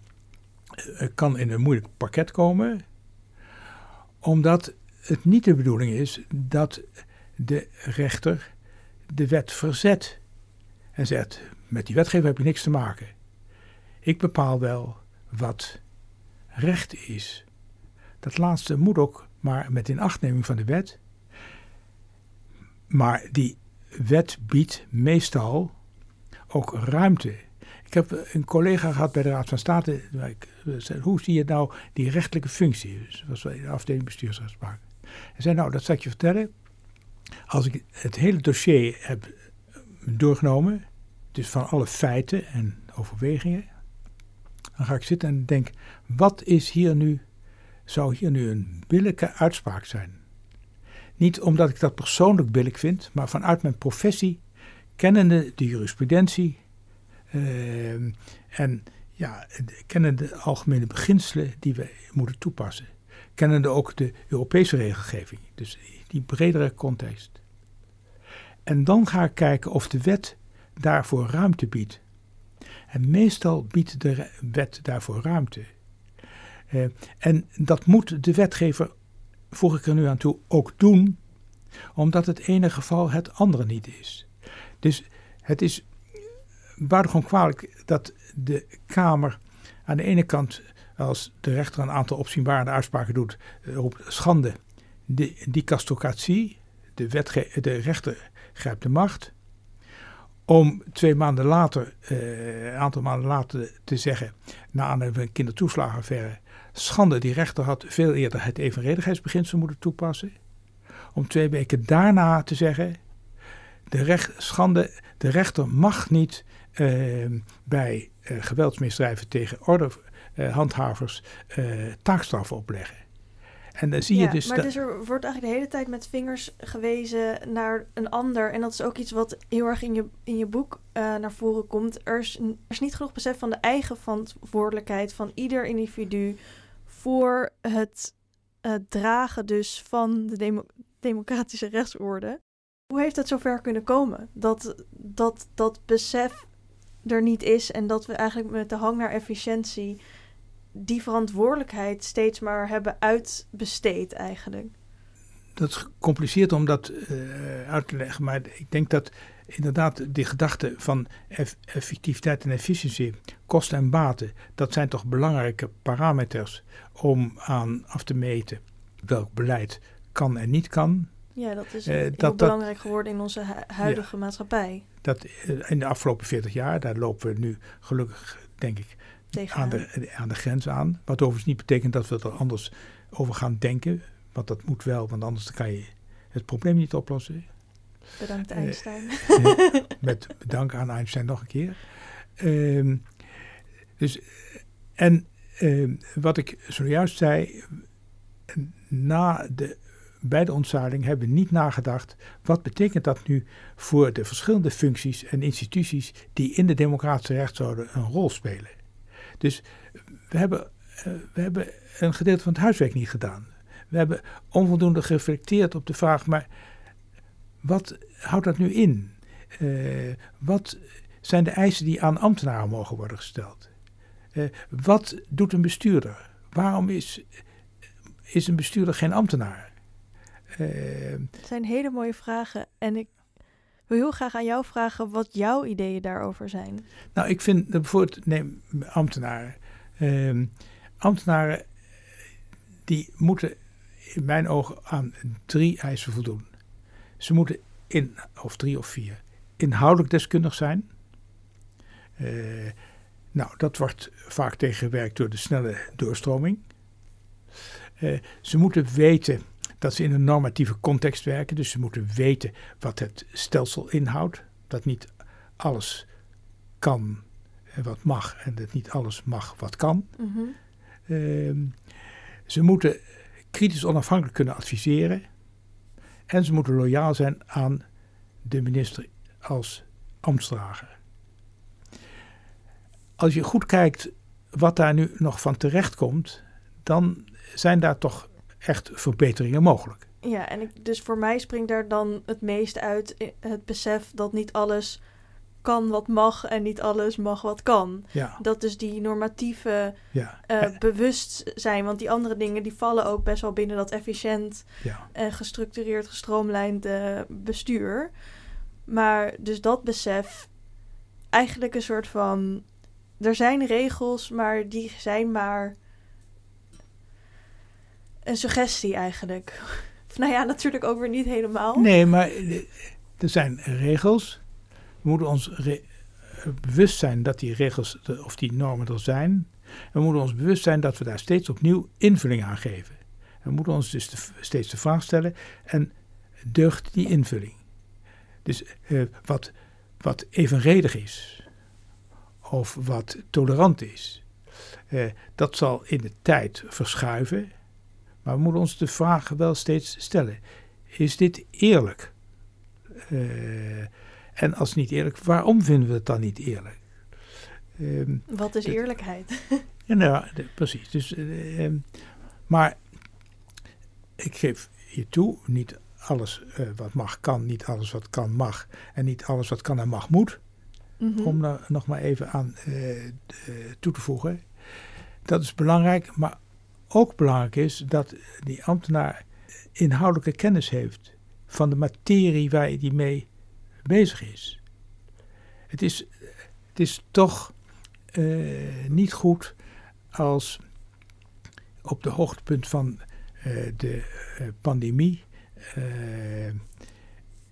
B: kan in een moeilijk pakket komen, omdat het niet de bedoeling is dat de rechter de wet verzet en zegt: met die wetgever heb je niks te maken. Ik bepaal wel wat recht is. Dat laatste moet ook maar met inachtneming van de wet. Maar die wet biedt meestal ook ruimte. Ik heb een collega gehad bij de Raad van State. Zei, hoe zie je nou die rechtelijke functie? Dus dat was de afdeling bestuursrechtspraak. Hij zei, nou, dat zal ik je vertellen. Als ik het hele dossier heb doorgenomen, dus van alle feiten en overwegingen, dan ga ik zitten en denk, wat is hier nu, zou hier nu een billijke uitspraak zijn? Niet omdat ik dat persoonlijk billig vind, maar vanuit mijn professie, kennende de jurisprudentie uh, en ja, kennende de algemene beginselen die we moeten toepassen. Kennende ook de Europese regelgeving, dus die bredere context. En dan ga ik kijken of de wet daarvoor ruimte biedt. En meestal biedt de wet daarvoor ruimte. Uh, en dat moet de wetgever, voeg ik er nu aan toe, ook doen, omdat het ene geval het andere niet is. Dus het is buitengewoon kwalijk dat de Kamer aan de ene kant, als de rechter een aantal opzienbare uitspraken doet, op schande, de dicastocratie, de, de rechter grijpt de macht, om twee maanden later, uh, een aantal maanden later te zeggen, na een kindertoeslagenaffaire, schande, die rechter had veel eerder het evenredigheidsbeginsel moeten toepassen. Om twee weken daarna te zeggen, de, recht, schande, de rechter mag niet uh, bij uh, geweldsmisdrijven tegen ordehandhavers taakstraffen opleggen.
A: En dan zie je dus. Maar dus er wordt eigenlijk de hele tijd met vingers gewezen naar een ander. En dat is ook iets wat heel erg in je, in je boek uh, naar voren komt. Er is, er is niet genoeg besef van de eigen verantwoordelijkheid van ieder individu voor het uh, dragen dus van de demo democratische rechtsorde. Hoe heeft het zover kunnen komen? Dat, dat dat besef er niet is en dat we eigenlijk met de hang naar efficiëntie die verantwoordelijkheid steeds maar hebben uitbesteed eigenlijk.
B: Dat is gecompliceerd om dat uh, uit te leggen, maar ik denk dat inderdaad die gedachte van eff effectiviteit en efficiëntie, kosten en baten, dat zijn toch belangrijke parameters om aan af te meten welk beleid kan en niet kan.
A: Ja, dat is uh, heel dat, belangrijk geworden in onze hu huidige ja, maatschappij.
B: Dat uh, in de afgelopen 40 jaar, daar lopen we nu gelukkig, denk ik, aan de, aan de grens aan. Wat overigens niet betekent dat we er anders over gaan denken. Want dat moet wel, want anders kan je het probleem niet oplossen.
A: Bedankt eh, Einstein.
B: Uh, met dank aan Einstein nog een keer. Uh, dus, en uh, wat ik zojuist zei, na de, bij de ontzaling hebben niet nagedacht, wat betekent dat nu voor de verschillende functies en instituties die in de democratische rechtsorde een rol spelen. Dus we hebben, uh, we hebben een gedeelte van het huiswerk niet gedaan. We hebben onvoldoende gereflecteerd op de vraag, maar wat houdt dat nu in? Uh, wat zijn de eisen die aan ambtenaren mogen worden gesteld? Wat doet een bestuurder? Waarom is, is een bestuurder geen ambtenaar?
A: Het zijn hele mooie vragen en ik wil heel graag aan jou vragen wat jouw ideeën daarover zijn.
B: Nou, ik vind bijvoorbeeld, neem ambtenaren. Uh, ambtenaren die moeten in mijn ogen aan drie eisen voldoen. Ze moeten in, of drie of vier, inhoudelijk deskundig zijn. Uh, nou, dat wordt vaak tegengewerkt door de snelle doorstroming. Uh, ze moeten weten dat ze in een normatieve context werken, dus ze moeten weten wat het stelsel inhoudt. Dat niet alles kan wat mag en dat niet alles mag wat kan.
A: Mhm.
B: Uh, ze moeten kritisch onafhankelijk kunnen adviseren. En ze moeten loyaal zijn aan de minister als ambtsdrager. Als je goed kijkt wat daar nu nog van terecht komt, dan zijn daar toch echt verbeteringen mogelijk.
A: Ja, en ik, dus voor mij springt daar dan het meest uit het besef dat niet alles kan wat mag en niet alles mag wat kan.
B: Ja.
A: Dat dus die normatieve
B: Ja.
A: eh, bewustzijn, want die andere dingen die vallen ook best wel binnen dat efficiënt
B: ja.
A: en gestructureerd, gestroomlijnd eh, bestuur. Maar dus dat besef, eigenlijk een soort van, er zijn regels, maar die zijn maar een suggestie eigenlijk. Nou ja, natuurlijk ook weer niet helemaal.
B: Nee, maar eh, er zijn regels. We moeten ons eh, bewust zijn dat die regels of die normen er zijn. We moeten ons bewust zijn dat we daar steeds opnieuw invulling aan geven. We moeten ons dus steeds de vraag stellen: en deugt die invulling? Dus eh, wat, wat evenredig is, of wat tolerant is, dat zal in de tijd verschuiven. Maar we moeten ons de vraag wel steeds stellen: is dit eerlijk? Eh, en als niet eerlijk, waarom vinden we het dan niet eerlijk? Ehm,
A: Wat is eerlijkheid?
B: ja, nou, de- precies. Dus, eh, ehm, maar ik geef je toe, niet alles eh, wat mag kan, niet alles wat kan mag en niet alles wat kan en mag moet.
A: Mhm.
B: Om daar nog maar even aan toe te voegen. Dat is belangrijk, maar ook belangrijk is dat die ambtenaar inhoudelijke kennis heeft van de materie waar hij mee bezig is. Het is, het is toch eh, niet goed als op de hoogtepunt van eh, de eh, pandemie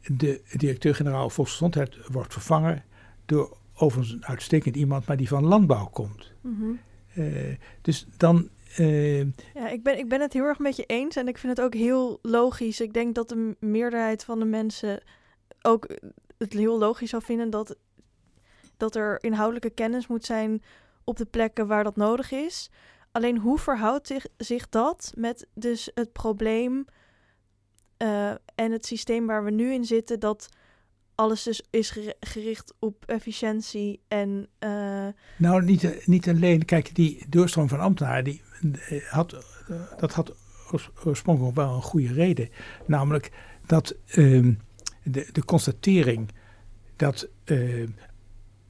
B: de directeur-generaal Volksgezondheid wordt vervangen door overigens een uitstekend iemand, maar die van landbouw komt.
A: Mhm.
B: Dus dan. Eh,
A: Ja, ik ben, ik ben het heel erg met je eens en ik vind het ook heel logisch. Ik denk dat de meerderheid van de mensen ook het heel logisch zou vinden dat, dat er inhoudelijke kennis moet zijn op de plekken waar dat nodig is. Alleen hoe verhoudt zich, zich dat met dus het probleem eh, en het systeem waar we nu in zitten, dat alles dus is geri- gericht op efficiëntie en eh,
B: nou, niet, eh, niet alleen. Kijk, die doorstroom van ambtenaren, die, eh, had, eh, dat had oors- oorspronkelijk wel een goede reden. Namelijk dat ehm, de, de constatering dat eh,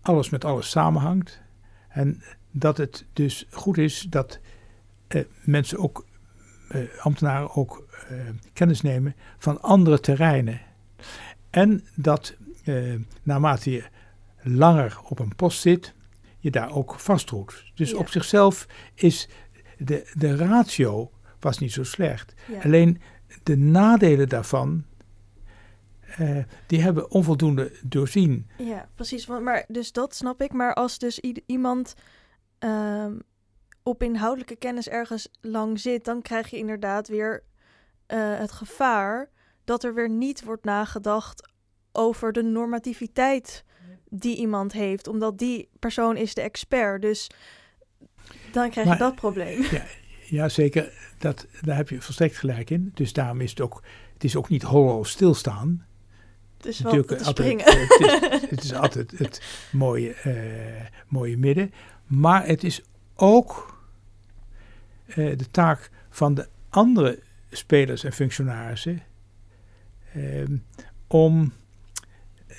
B: alles met alles samenhangt. En dat het dus goed is dat eh, mensen ook, eh, ambtenaren ook kennis nemen van andere terreinen. En dat naarmate je langer op een post zit, je daar ook vastroet. Dus
A: Ja.
B: op zichzelf is de, de ratio was niet zo slecht.
A: ja.
B: Alleen de nadelen daarvan, eh, die hebben onvoldoende doorzien.
A: Ja, precies. Want, maar, dus dat snap ik. Maar als dus iemand ehm, op inhoudelijke kennis ergens lang zit, dan krijg je inderdaad weer eh, het gevaar dat er weer niet wordt nagedacht over de normativiteit die iemand heeft, omdat die persoon is de expert. Dus dan krijg je
B: Maar-
A: dat probleem.
B: Ja, zeker. Dat, daar heb je volstrekt gelijk in. Dus daarom is het ook, het is ook niet hollow stilstaan.
A: Dus wel
B: Natuurlijk
A: te
B: altijd-
A: springen.
B: het, is, het is altijd het mooie, eh, mooie midden. Maar het is ook eh, de taak van de andere spelers en functionarissen ehm, om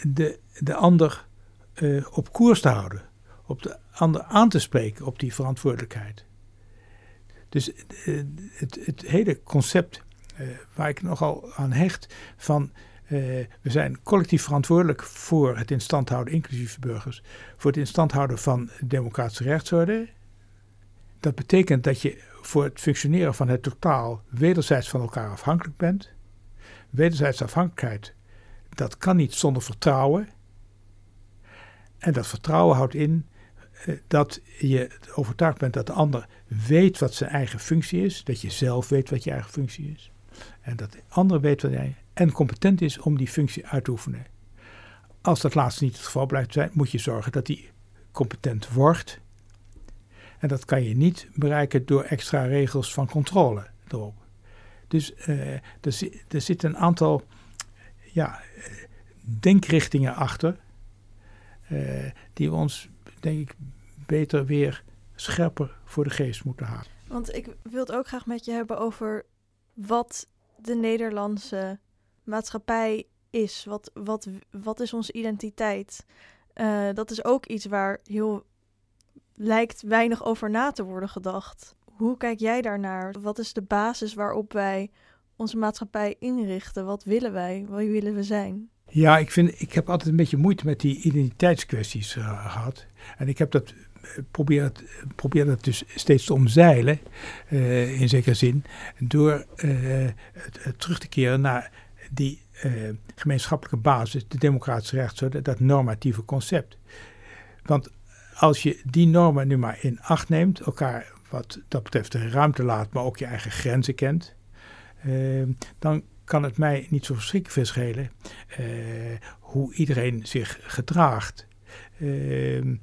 B: de, de ander eh, op koers te houden. Op de ander aan te spreken op die verantwoordelijkheid. Dus eh, het, het hele concept eh, waar ik nogal aan hecht van eh, we zijn collectief verantwoordelijk voor het instand houden, inclusief burgers, voor het instand houden van democratische rechtsorde. dat betekent dat je voor het functioneren van het totaal wederzijds van elkaar afhankelijk bent. Wederzijds afhankelijkheid, dat kan niet zonder vertrouwen. En dat vertrouwen houdt in dat je overtuigd bent dat de ander weet wat zijn eigen functie is, dat je zelf weet wat je eigen functie is. En dat de ander weet wat jij en competent is om die functie uit te oefenen. Als dat laatste niet het geval blijft zijn, moet je zorgen dat die competent wordt. En dat kan je niet bereiken door extra regels van controle erop. Dus uh, er, er zit een aantal ja, denkrichtingen achter, die we ons, denk ik, beter weer scherper voor de geest moeten halen.
A: Want ik wil het ook graag met je hebben over wat de Nederlandse maatschappij is. Wat, wat, wat is onze identiteit? Uh, dat is ook iets waar heel lijkt weinig over na te worden gedacht. Hoe kijk jij daarnaar? Wat is de basis waarop wij onze maatschappij inrichten? Wat willen wij? Wie willen we zijn?
B: Ja, ik, vind, ik heb altijd een beetje moeite met die identiteitskwesties uh, gehad. En ik heb dat probeer het, probeer het dus steeds te omzeilen, uh, in zekere zin, door uh, het, terug te keren naar die uh, gemeenschappelijke basis, de democratische rechtsorde, dat normatieve concept. Want als je die normen nu maar in acht neemt, elkaar wat dat betreft de ruimte laat, maar ook je eigen grenzen kent, dan kan het mij niet zo verschrikkelijk veel schelen hoe iedereen zich gedraagt. Uh,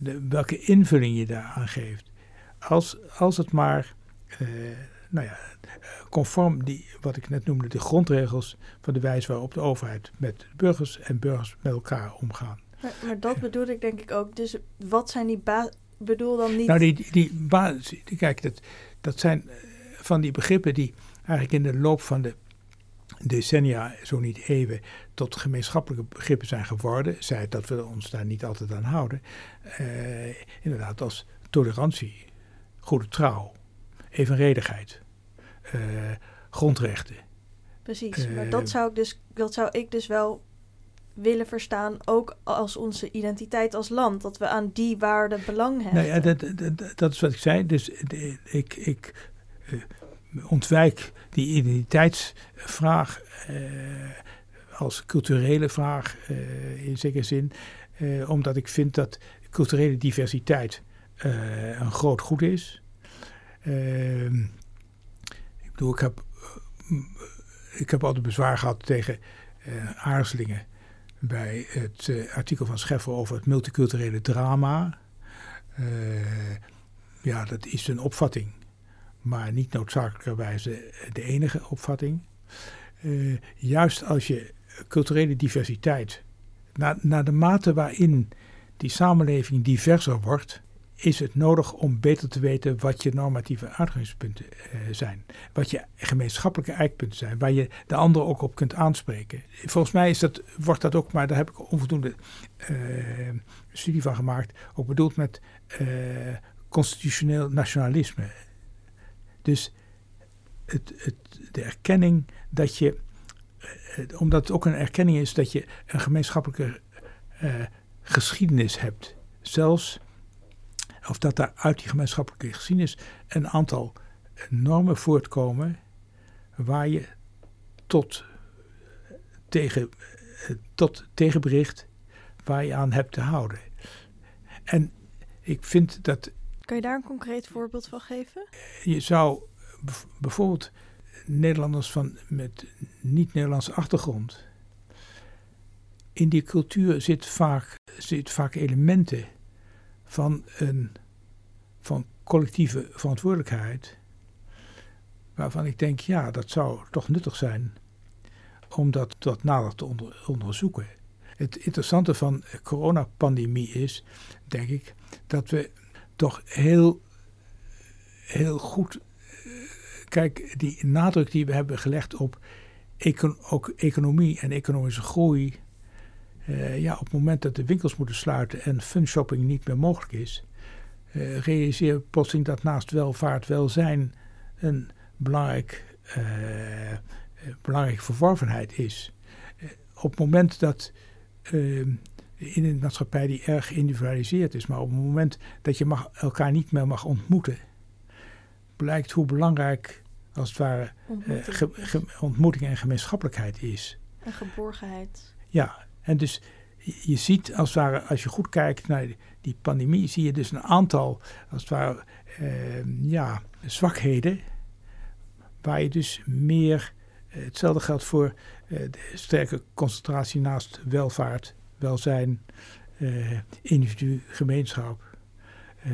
B: de, welke invulling je daaraan geeft. Als, als het maar, uh, nou ja, conform die, wat ik net noemde, de grondregels van de wijze waarop de overheid met burgers en burgers met elkaar omgaan.
A: Maar, maar dat bedoel ik denk ik ook. Dus wat zijn die bedoel dan niet.
B: Nou, die, die, die basis, kijk, dat, dat zijn eh, van die begrippen die eigenlijk in de loop van de decennia, zo niet eeuwen, tot gemeenschappelijke begrippen zijn geworden. Zij dat we ons daar niet altijd aan houden. Uh, inderdaad, als tolerantie, goede trouw, evenredigheid, uh, grondrechten.
A: Precies, maar dat zou, ik dus, dat zou ik dus wel willen verstaan, ook als onze identiteit als land, dat we aan die waarden belang hebben.
B: Nou ja, dat, dat, dat is wat ik zei. Dus ik, ik uh, ontwijk die identiteitsvraag uh, als culturele vraag uh, in zekere zin, uh, omdat ik vind dat culturele diversiteit een groot goed is. Ehm, ik bedoel, ik heb, ik heb altijd bezwaar gehad tegen aarzelingen bij het artikel van Scheffer over het multiculturele drama. ja, dat is een opvatting maar niet noodzakelijkerwijze de enige opvatting. Uh, juist als je culturele diversiteit, naar, naar de mate waarin die samenleving diverser wordt, is het nodig om beter te weten wat je normatieve uitgangspunten uh, zijn. Wat je gemeenschappelijke eikpunten zijn, waar je de ander ook op kunt aanspreken. Volgens mij is dat, wordt dat ook, maar daar heb ik onvoldoende uh, studie van gemaakt, ook bedoeld met constitutioneel nationalisme. Dus het, het, de erkenning dat je, eh, omdat het ook een erkenning is dat je een gemeenschappelijke uh, geschiedenis hebt. Zelfs, of dat daar uit die gemeenschappelijke geschiedenis een aantal normen voortkomen waar je tot, tegen, tot tegenbericht waar je aan hebt te houden. En ik vind dat
A: kan je daar een concreet voorbeeld van geven?
B: Je zou bijvoorbeeld Nederlanders van, met niet-Nederlandse achtergrond. In die cultuur zit vaak, zit vaak elementen van, een, van collectieve verantwoordelijkheid. Waarvan ik denk, ja, dat zou toch nuttig zijn om dat, dat nader te onder, onderzoeken. Het interessante van de coronapandemie is, denk ik, dat we toch heel, heel goed. Eh, kijk, die nadruk die we hebben gelegd op ook economie en economische groei. Uh, ja, op het moment dat de winkels moeten sluiten en funshopping niet meer mogelijk is, uh, realiseer plotseling dat naast welvaart welzijn een belangrijk, uh, belangrijke verworvenheid is. op het moment dat ehm, in een maatschappij die erg geïndividualiseerd is. Maar op het moment dat je mag, elkaar niet meer mag ontmoeten, blijkt hoe belangrijk, als het ware,
A: ontmoeting,
B: ontmoeting en gemeenschappelijkheid is.
A: En geborgenheid.
B: Ja, en dus je ziet als het ware, als je goed kijkt naar die pandemie, zie je dus een aantal, als het ware, ja, zwakheden. Waar je dus meer, hetzelfde geldt voor de sterke concentratie naast welvaart, welzijn, uh, individu, gemeenschap. Uh,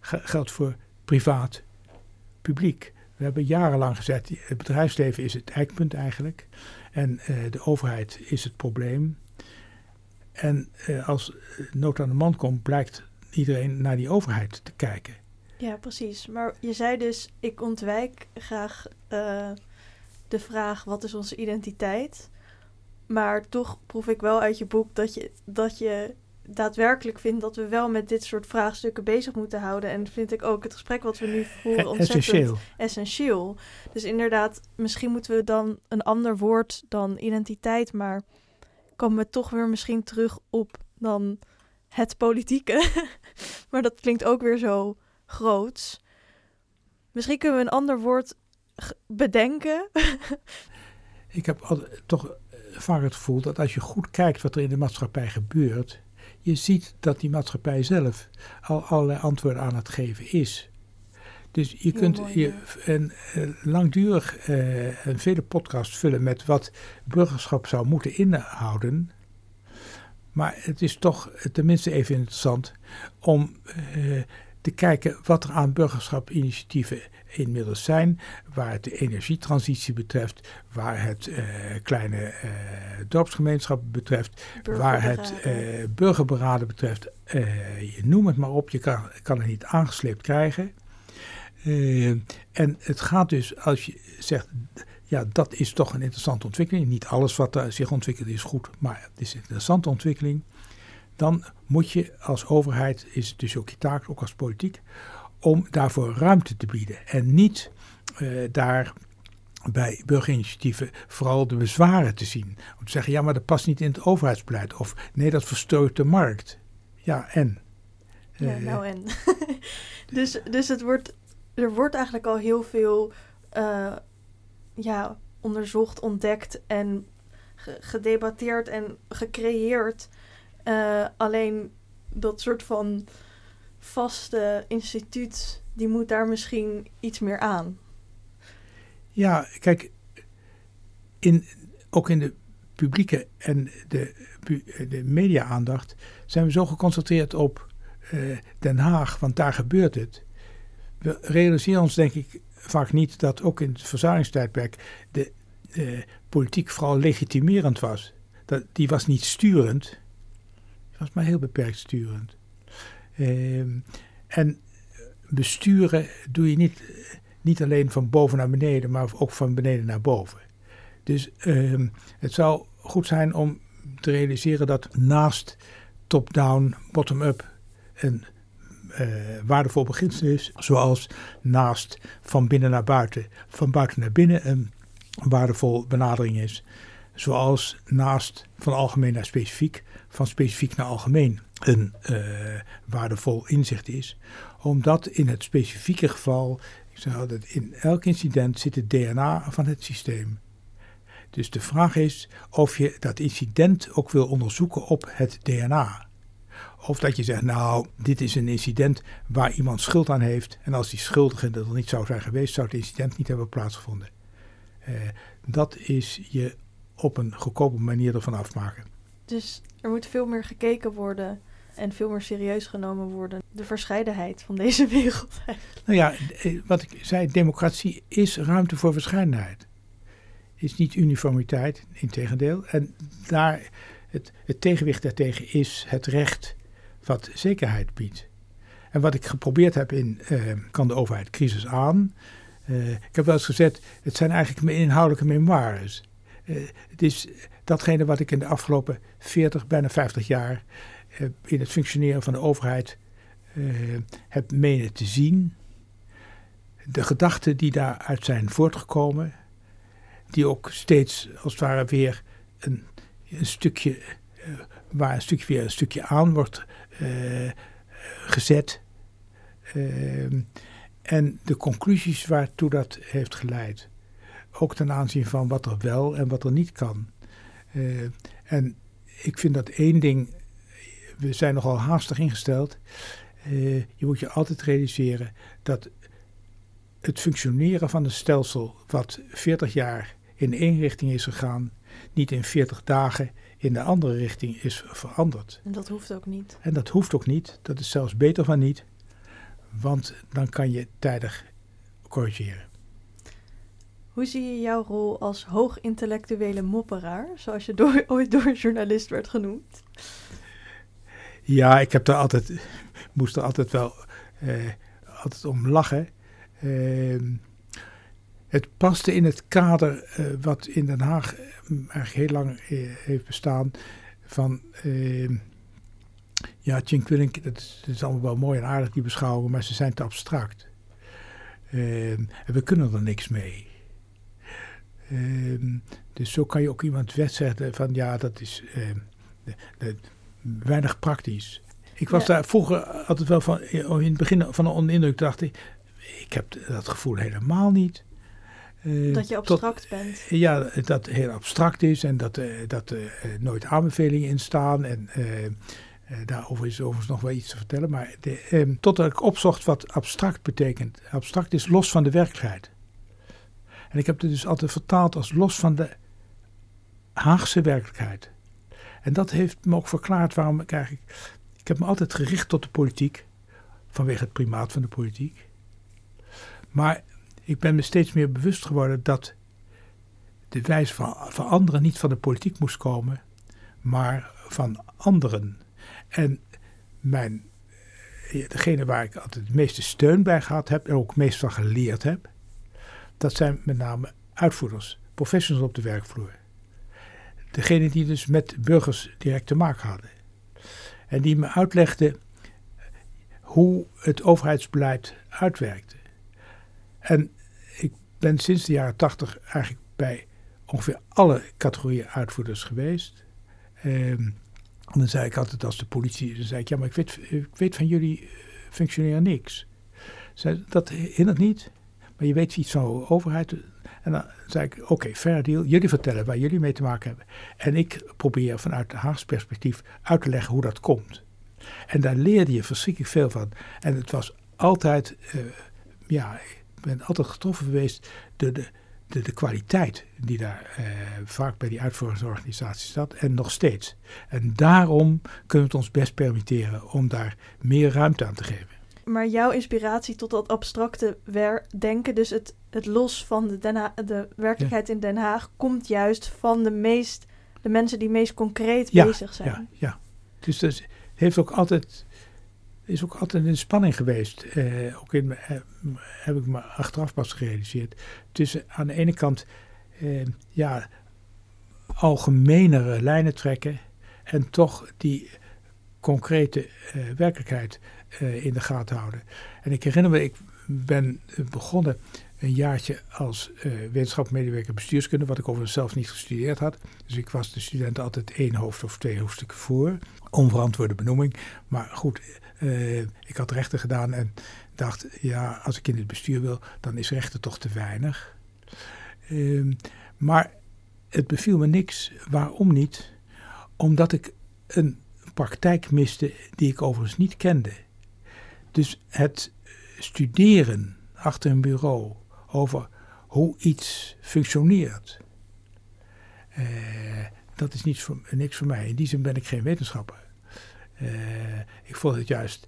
B: geldt voor privaat, publiek. We hebben jarenlang gezegd, het bedrijfsleven is het eikpunt eigenlijk. En uh, de overheid is het probleem. En als nood aan de man komt, blijkt iedereen naar die overheid te kijken.
A: Ja, precies. Maar je zei dus, ik ontwijk graag de vraag, wat is onze identiteit? Maar toch proef ik wel uit je boek dat je, dat je daadwerkelijk vindt dat we wel met dit soort vraagstukken bezig moeten houden. En vind ik ook het gesprek wat we nu voeren ontzettend essentieel. essentieel. Dus inderdaad, misschien moeten we dan een ander woord dan identiteit, maar komen we toch weer misschien terug op dan het politieke. maar dat klinkt ook weer zo groots. Misschien kunnen we een ander woord bedenken.
B: ik heb toch vaak het gevoel dat als je goed kijkt wat er in de maatschappij gebeurt, je ziet dat die maatschappij zelf al allerlei antwoorden aan het geven is. Dus je kunt je een, een langdurig uh, een vele podcasts vullen met wat burgerschap zou moeten inhouden. Maar het is toch tenminste even interessant om uh, te kijken wat er aan burgerschapinitiatieven inmiddels zijn, waar het de energietransitie betreft, waar het uh, kleine uh, dorpsgemeenschap betreft, waar het uh, burgerberaden betreft. je noem het maar op, je kan, kan het niet aangesleept krijgen. en het gaat dus, als je zegt, ja, dat is toch een interessante ontwikkeling. Niet alles wat er zich ontwikkelt is goed, maar het is een interessante ontwikkeling dan moet je als overheid, is het dus ook je taak, ook als politiek, om daarvoor ruimte te bieden. En niet uh, daar bij burgerinitiatieven vooral de bezwaren te zien. Om te zeggen, ja, maar dat past niet in het overheidsbeleid. Of nee, dat verstoort de markt. Ja, en?
A: Ja, uh, nou en. dus, dus het wordt, er wordt eigenlijk al heel veel uh, ja, onderzocht, ontdekt en gedebatteerd en gecreëerd uh, alleen dat soort van vaste instituut, die moet daar misschien iets meer aan.
B: Ja, kijk, in, ook in de publieke en de, de media-aandacht zijn we zo geconcentreerd op uh, Den Haag, want daar gebeurt het. We realiseren ons denk ik vaak niet dat ook in het verzuilingstijdperk de uh, politiek vooral legitimerend was. Dat, die was niet sturend, was maar heel beperkt sturend. Ehm, en besturen doe je niet, niet alleen van boven naar beneden, maar ook van beneden naar boven. Dus ehm, het zou goed zijn om te realiseren dat naast top-down, bottom-up een uh, waardevol beginsel is, zoals naast van binnen naar buiten, van buiten naar binnen een waardevol benadering is, zoals naast van algemeen naar specifiek van specifiek naar algemeen een uh, waardevol inzicht is. Omdat in het specifieke geval, ik zeg dat in elk incident zit het DNA van het systeem. Dus de vraag is of je dat incident ook wil onderzoeken op het DNA. Of dat je zegt, nou, dit is een incident waar iemand schuld aan heeft. En als die schuldige er niet zou zijn geweest, zou het incident niet hebben plaatsgevonden. Uh, dat is je op een goedkope manier ervan afmaken.
A: Dus er moet veel meer gekeken worden en veel meer serieus genomen worden. De verscheidenheid van deze wereld.
B: Nou ja, eh, wat ik zei, democratie is ruimte voor verscheidenheid. Is niet uniformiteit, integendeel. En daar, het, het tegenwicht daartegen is het recht wat zekerheid biedt. En wat ik geprobeerd heb in uh, Kan de overheid crisis aan? Uh, ik heb wel eens gezegd, het zijn eigenlijk inhoudelijke memoires. Het is datgene wat ik in de afgelopen 40, bijna 50 jaar uh, in het functioneren van de overheid uh, heb menen te zien. De gedachten die daaruit zijn voortgekomen, die ook steeds als het ware weer een, stukje, uh, waar een stukje weer een stukje aan wordt gezet. En de conclusies waartoe dat heeft geleid. Ook ten aanzien van wat er wel en wat er niet kan. Uh, en ik vind dat één ding, we zijn nogal haastig ingesteld. Uh, je moet je altijd realiseren dat het functioneren van een stelsel wat 40 jaar in één richting is gegaan, niet in 40 dagen in de andere richting is veranderd.
A: En dat hoeft ook niet.
B: En dat hoeft ook niet. Dat is zelfs beter van niet. Want dan kan je tijdig corrigeren.
A: Hoe zie je jouw rol als hoogintellectuele mopperaar, zoals je door, ooit door een journalist werd genoemd?
B: Ja, ik heb daar altijd, moest er altijd wel eh, altijd om lachen. Uh, het paste in het kader uh, wat in Den Haag eh, eigenlijk heel lang uh, heeft bestaan van ehm, ja, Tjink Willink, dat is, dat is, allemaal wel mooi en aardig die beschouwingen, maar ze zijn te abstract. Ehm, en we kunnen er niks mee. Ehm, dus zo kan je ook iemand wedzetten van ja, dat is de, de, weinig praktisch. Ik was ja. daar vroeger altijd wel van, in het begin van een indruk dacht ik, ik heb dat gevoel helemaal niet.
A: Uh, dat je abstract tot, bent.
B: Ja, dat heel abstract is en dat, uh, dat er uh, nooit aanbevelingen in staan. En daarover is overigens nog wel iets te vertellen. Maar de, ehm, totdat ik opzocht wat abstract betekent. Abstract is los van de werkelijkheid. En ik heb het dus altijd vertaald als los van de Haagse werkelijkheid. En dat heeft me ook verklaard waarom ik eigenlijk. Ik heb me altijd gericht tot de politiek, vanwege het primaat van de politiek. Maar ik ben me steeds meer bewust geworden dat de wijze van, van anderen niet van de politiek moest komen, maar van anderen. En mijn, eh, degene waar ik altijd het meeste steun bij gehad heb en ook meest van geleerd heb, dat zijn met name uitvoerders, professionals op de werkvloer. Degene die dus met burgers direct te maken hadden. En die me uitlegden hoe het overheidsbeleid uitwerkte. En ik ben sinds de jaren tachtig eigenlijk bij ongeveer alle categorieën uitvoerders geweest. Ehm, dan zei ik altijd als de politie, zei ik, ja, maar ik weet, ik weet van jullie eh, functioneren niks. Zei, dat hindert niet, maar je weet iets van de overheid. En dan zei ik, oké, fair deal, jullie vertellen waar jullie mee te maken hebben. En ik probeer vanuit Haagse perspectief uit te leggen hoe dat komt. En daar leerde je verschrikkelijk veel van. En het was altijd, uh, ja, ben altijd getroffen geweest door de, de, de kwaliteit die daar eh, vaak bij die uitvoeringsorganisaties zat en nog steeds. En daarom kunnen we het ons best permitteren om daar meer ruimte aan te geven.
A: Maar jouw inspiratie tot dat abstracte denken, dus het, het los van de, Den de werkelijkheid in Den Haag, komt juist van de, meest, de mensen die meest concreet
B: ja,
A: bezig zijn.
B: Ja, ja. Dus dat heeft ook altijd is ook altijd een spanning geweest. Uh, ook in, uh, heb ik me achteraf pas gerealiseerd. Tussen aan de ene kant uh, ja, algemenere lijnen trekken en toch die concrete werkelijkheid in de gaten houden. En ik herinner me, ik ben begonnen een jaartje als uh, wetenschapsmedewerker bestuurskunde, wat ik overigens zelf niet gestudeerd had. Dus ik was de student altijd één hoofd of twee hoofdstukken voor. Onverantwoorde benoeming. Maar goed, uh, ik had rechten gedaan en dacht, ja, als ik in het bestuur wil, dan is rechten toch te weinig. Uh, maar het beviel me niks. Waarom niet? Omdat ik een praktijk miste die ik overigens niet kende. Dus het studeren achter een bureau over hoe iets functioneert, uh, dat is voor, niks voor mij. In die zin ben ik geen wetenschapper. Uh, ik vond het juist,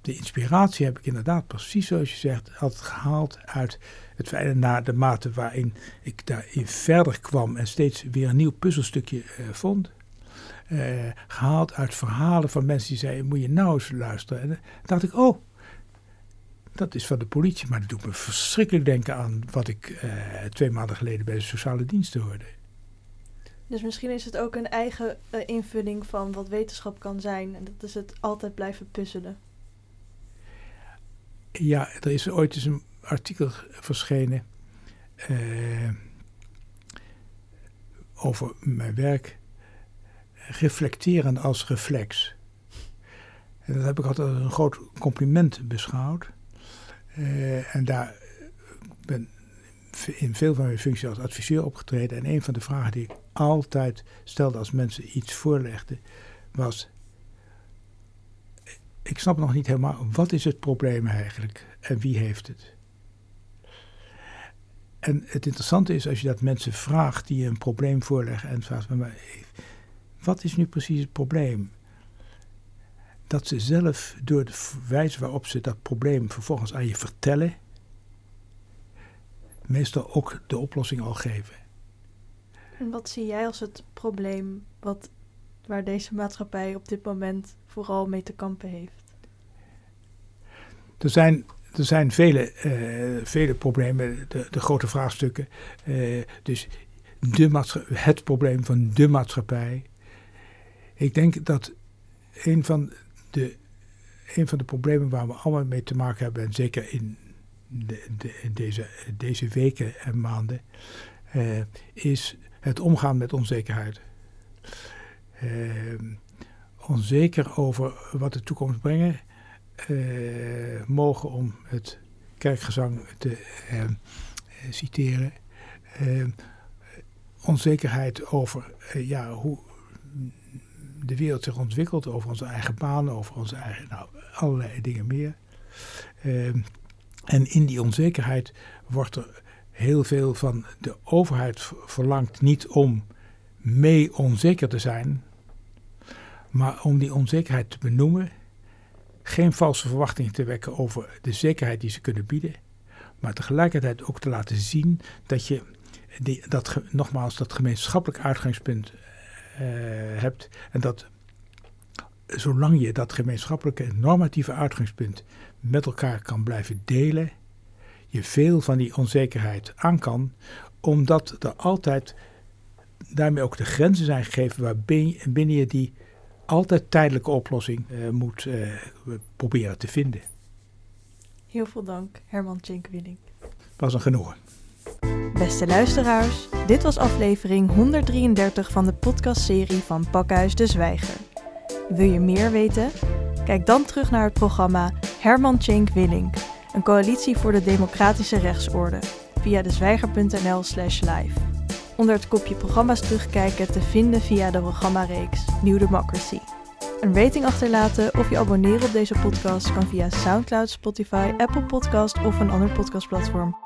B: de inspiratie heb ik inderdaad precies zoals je zegt, altijd gehaald uit het feit naar de mate waarin ik daarin verder kwam en steeds weer een nieuw puzzelstukje uh, vond. Uh, gehaald uit verhalen van mensen die zeiden, moet je nou eens luisteren. En dan dacht ik, oh, dat is van de politie, maar dat doet me verschrikkelijk denken aan wat ik twee maanden geleden bij de sociale diensten hoorde.
A: Dus misschien is het ook een eigen uh, invulling van wat wetenschap kan zijn. En dat is het altijd blijven puzzelen.
B: Ja, er is ooit eens een artikel verschenen uh, over mijn werk. Reflecteren als reflex. En dat heb ik altijd als een groot compliment beschouwd. Uh, en daar ben in veel van mijn functies als adviseur opgetreden. En een van de vragen die ik altijd stelde als mensen iets voorlegden, was: Ik snap nog niet helemaal, wat is het probleem eigenlijk en wie heeft het? En het interessante is als je dat mensen vraagt die een probleem voorleggen en vraagt: maar, wat is nu precies het probleem? Dat ze zelf door de wijze waarop ze dat probleem vervolgens aan je vertellen, meestal ook de oplossing al geven.
A: En wat zie jij als het probleem wat, waar deze maatschappij op dit moment vooral mee te kampen heeft?
B: Er zijn, er zijn vele, uh, vele problemen, de, de grote vraagstukken. Uh, dus de het probleem van de maatschappij. Ik denk dat een van de, een van de problemen waar we allemaal mee te maken hebben, en zeker in de, de, deze, deze weken en maanden, uh, is het omgaan met onzekerheid. Uh, onzeker over wat de toekomst brengen, uh, mogen om het kerkgezang te citeren. onzekerheid over ja, hoe de wereld zich ontwikkelt, over onze eigen banen, over onze eigen, nou, allerlei dingen meer. En in die onzekerheid wordt er heel veel van de overheid verlangt niet om mee onzeker te zijn, maar om die onzekerheid te benoemen, geen valse verwachtingen te wekken over de zekerheid die ze kunnen bieden, maar tegelijkertijd ook te laten zien dat je die, dat, nogmaals dat gemeenschappelijk uitgangspunt hebt en dat zolang je dat gemeenschappelijke normatieve uitgangspunt met elkaar kan blijven delen, je veel van die onzekerheid aan kan, omdat er altijd daarmee ook de grenzen zijn gegeven waarbinnen je die altijd tijdelijke oplossing uh, moet uh, proberen te vinden.
A: Heel veel dank, Herman Tjenkwilling.
B: Was een genoegen.
A: Beste luisteraars, dit was aflevering 133 van de podcastserie van Pakhuis de Zwijger. Wil je meer weten? Kijk dan terug naar het programma Herman Tjenk Willink, een coalitie voor de democratische rechtsorde, via dezwijger.nl slash live. Onder het kopje programma's terugkijken te vinden via de programmareeks New Democracy. Een rating achterlaten of je abonneren op deze podcast kan via SoundCloud, Spotify, Apple Podcast of een ander podcastplatform.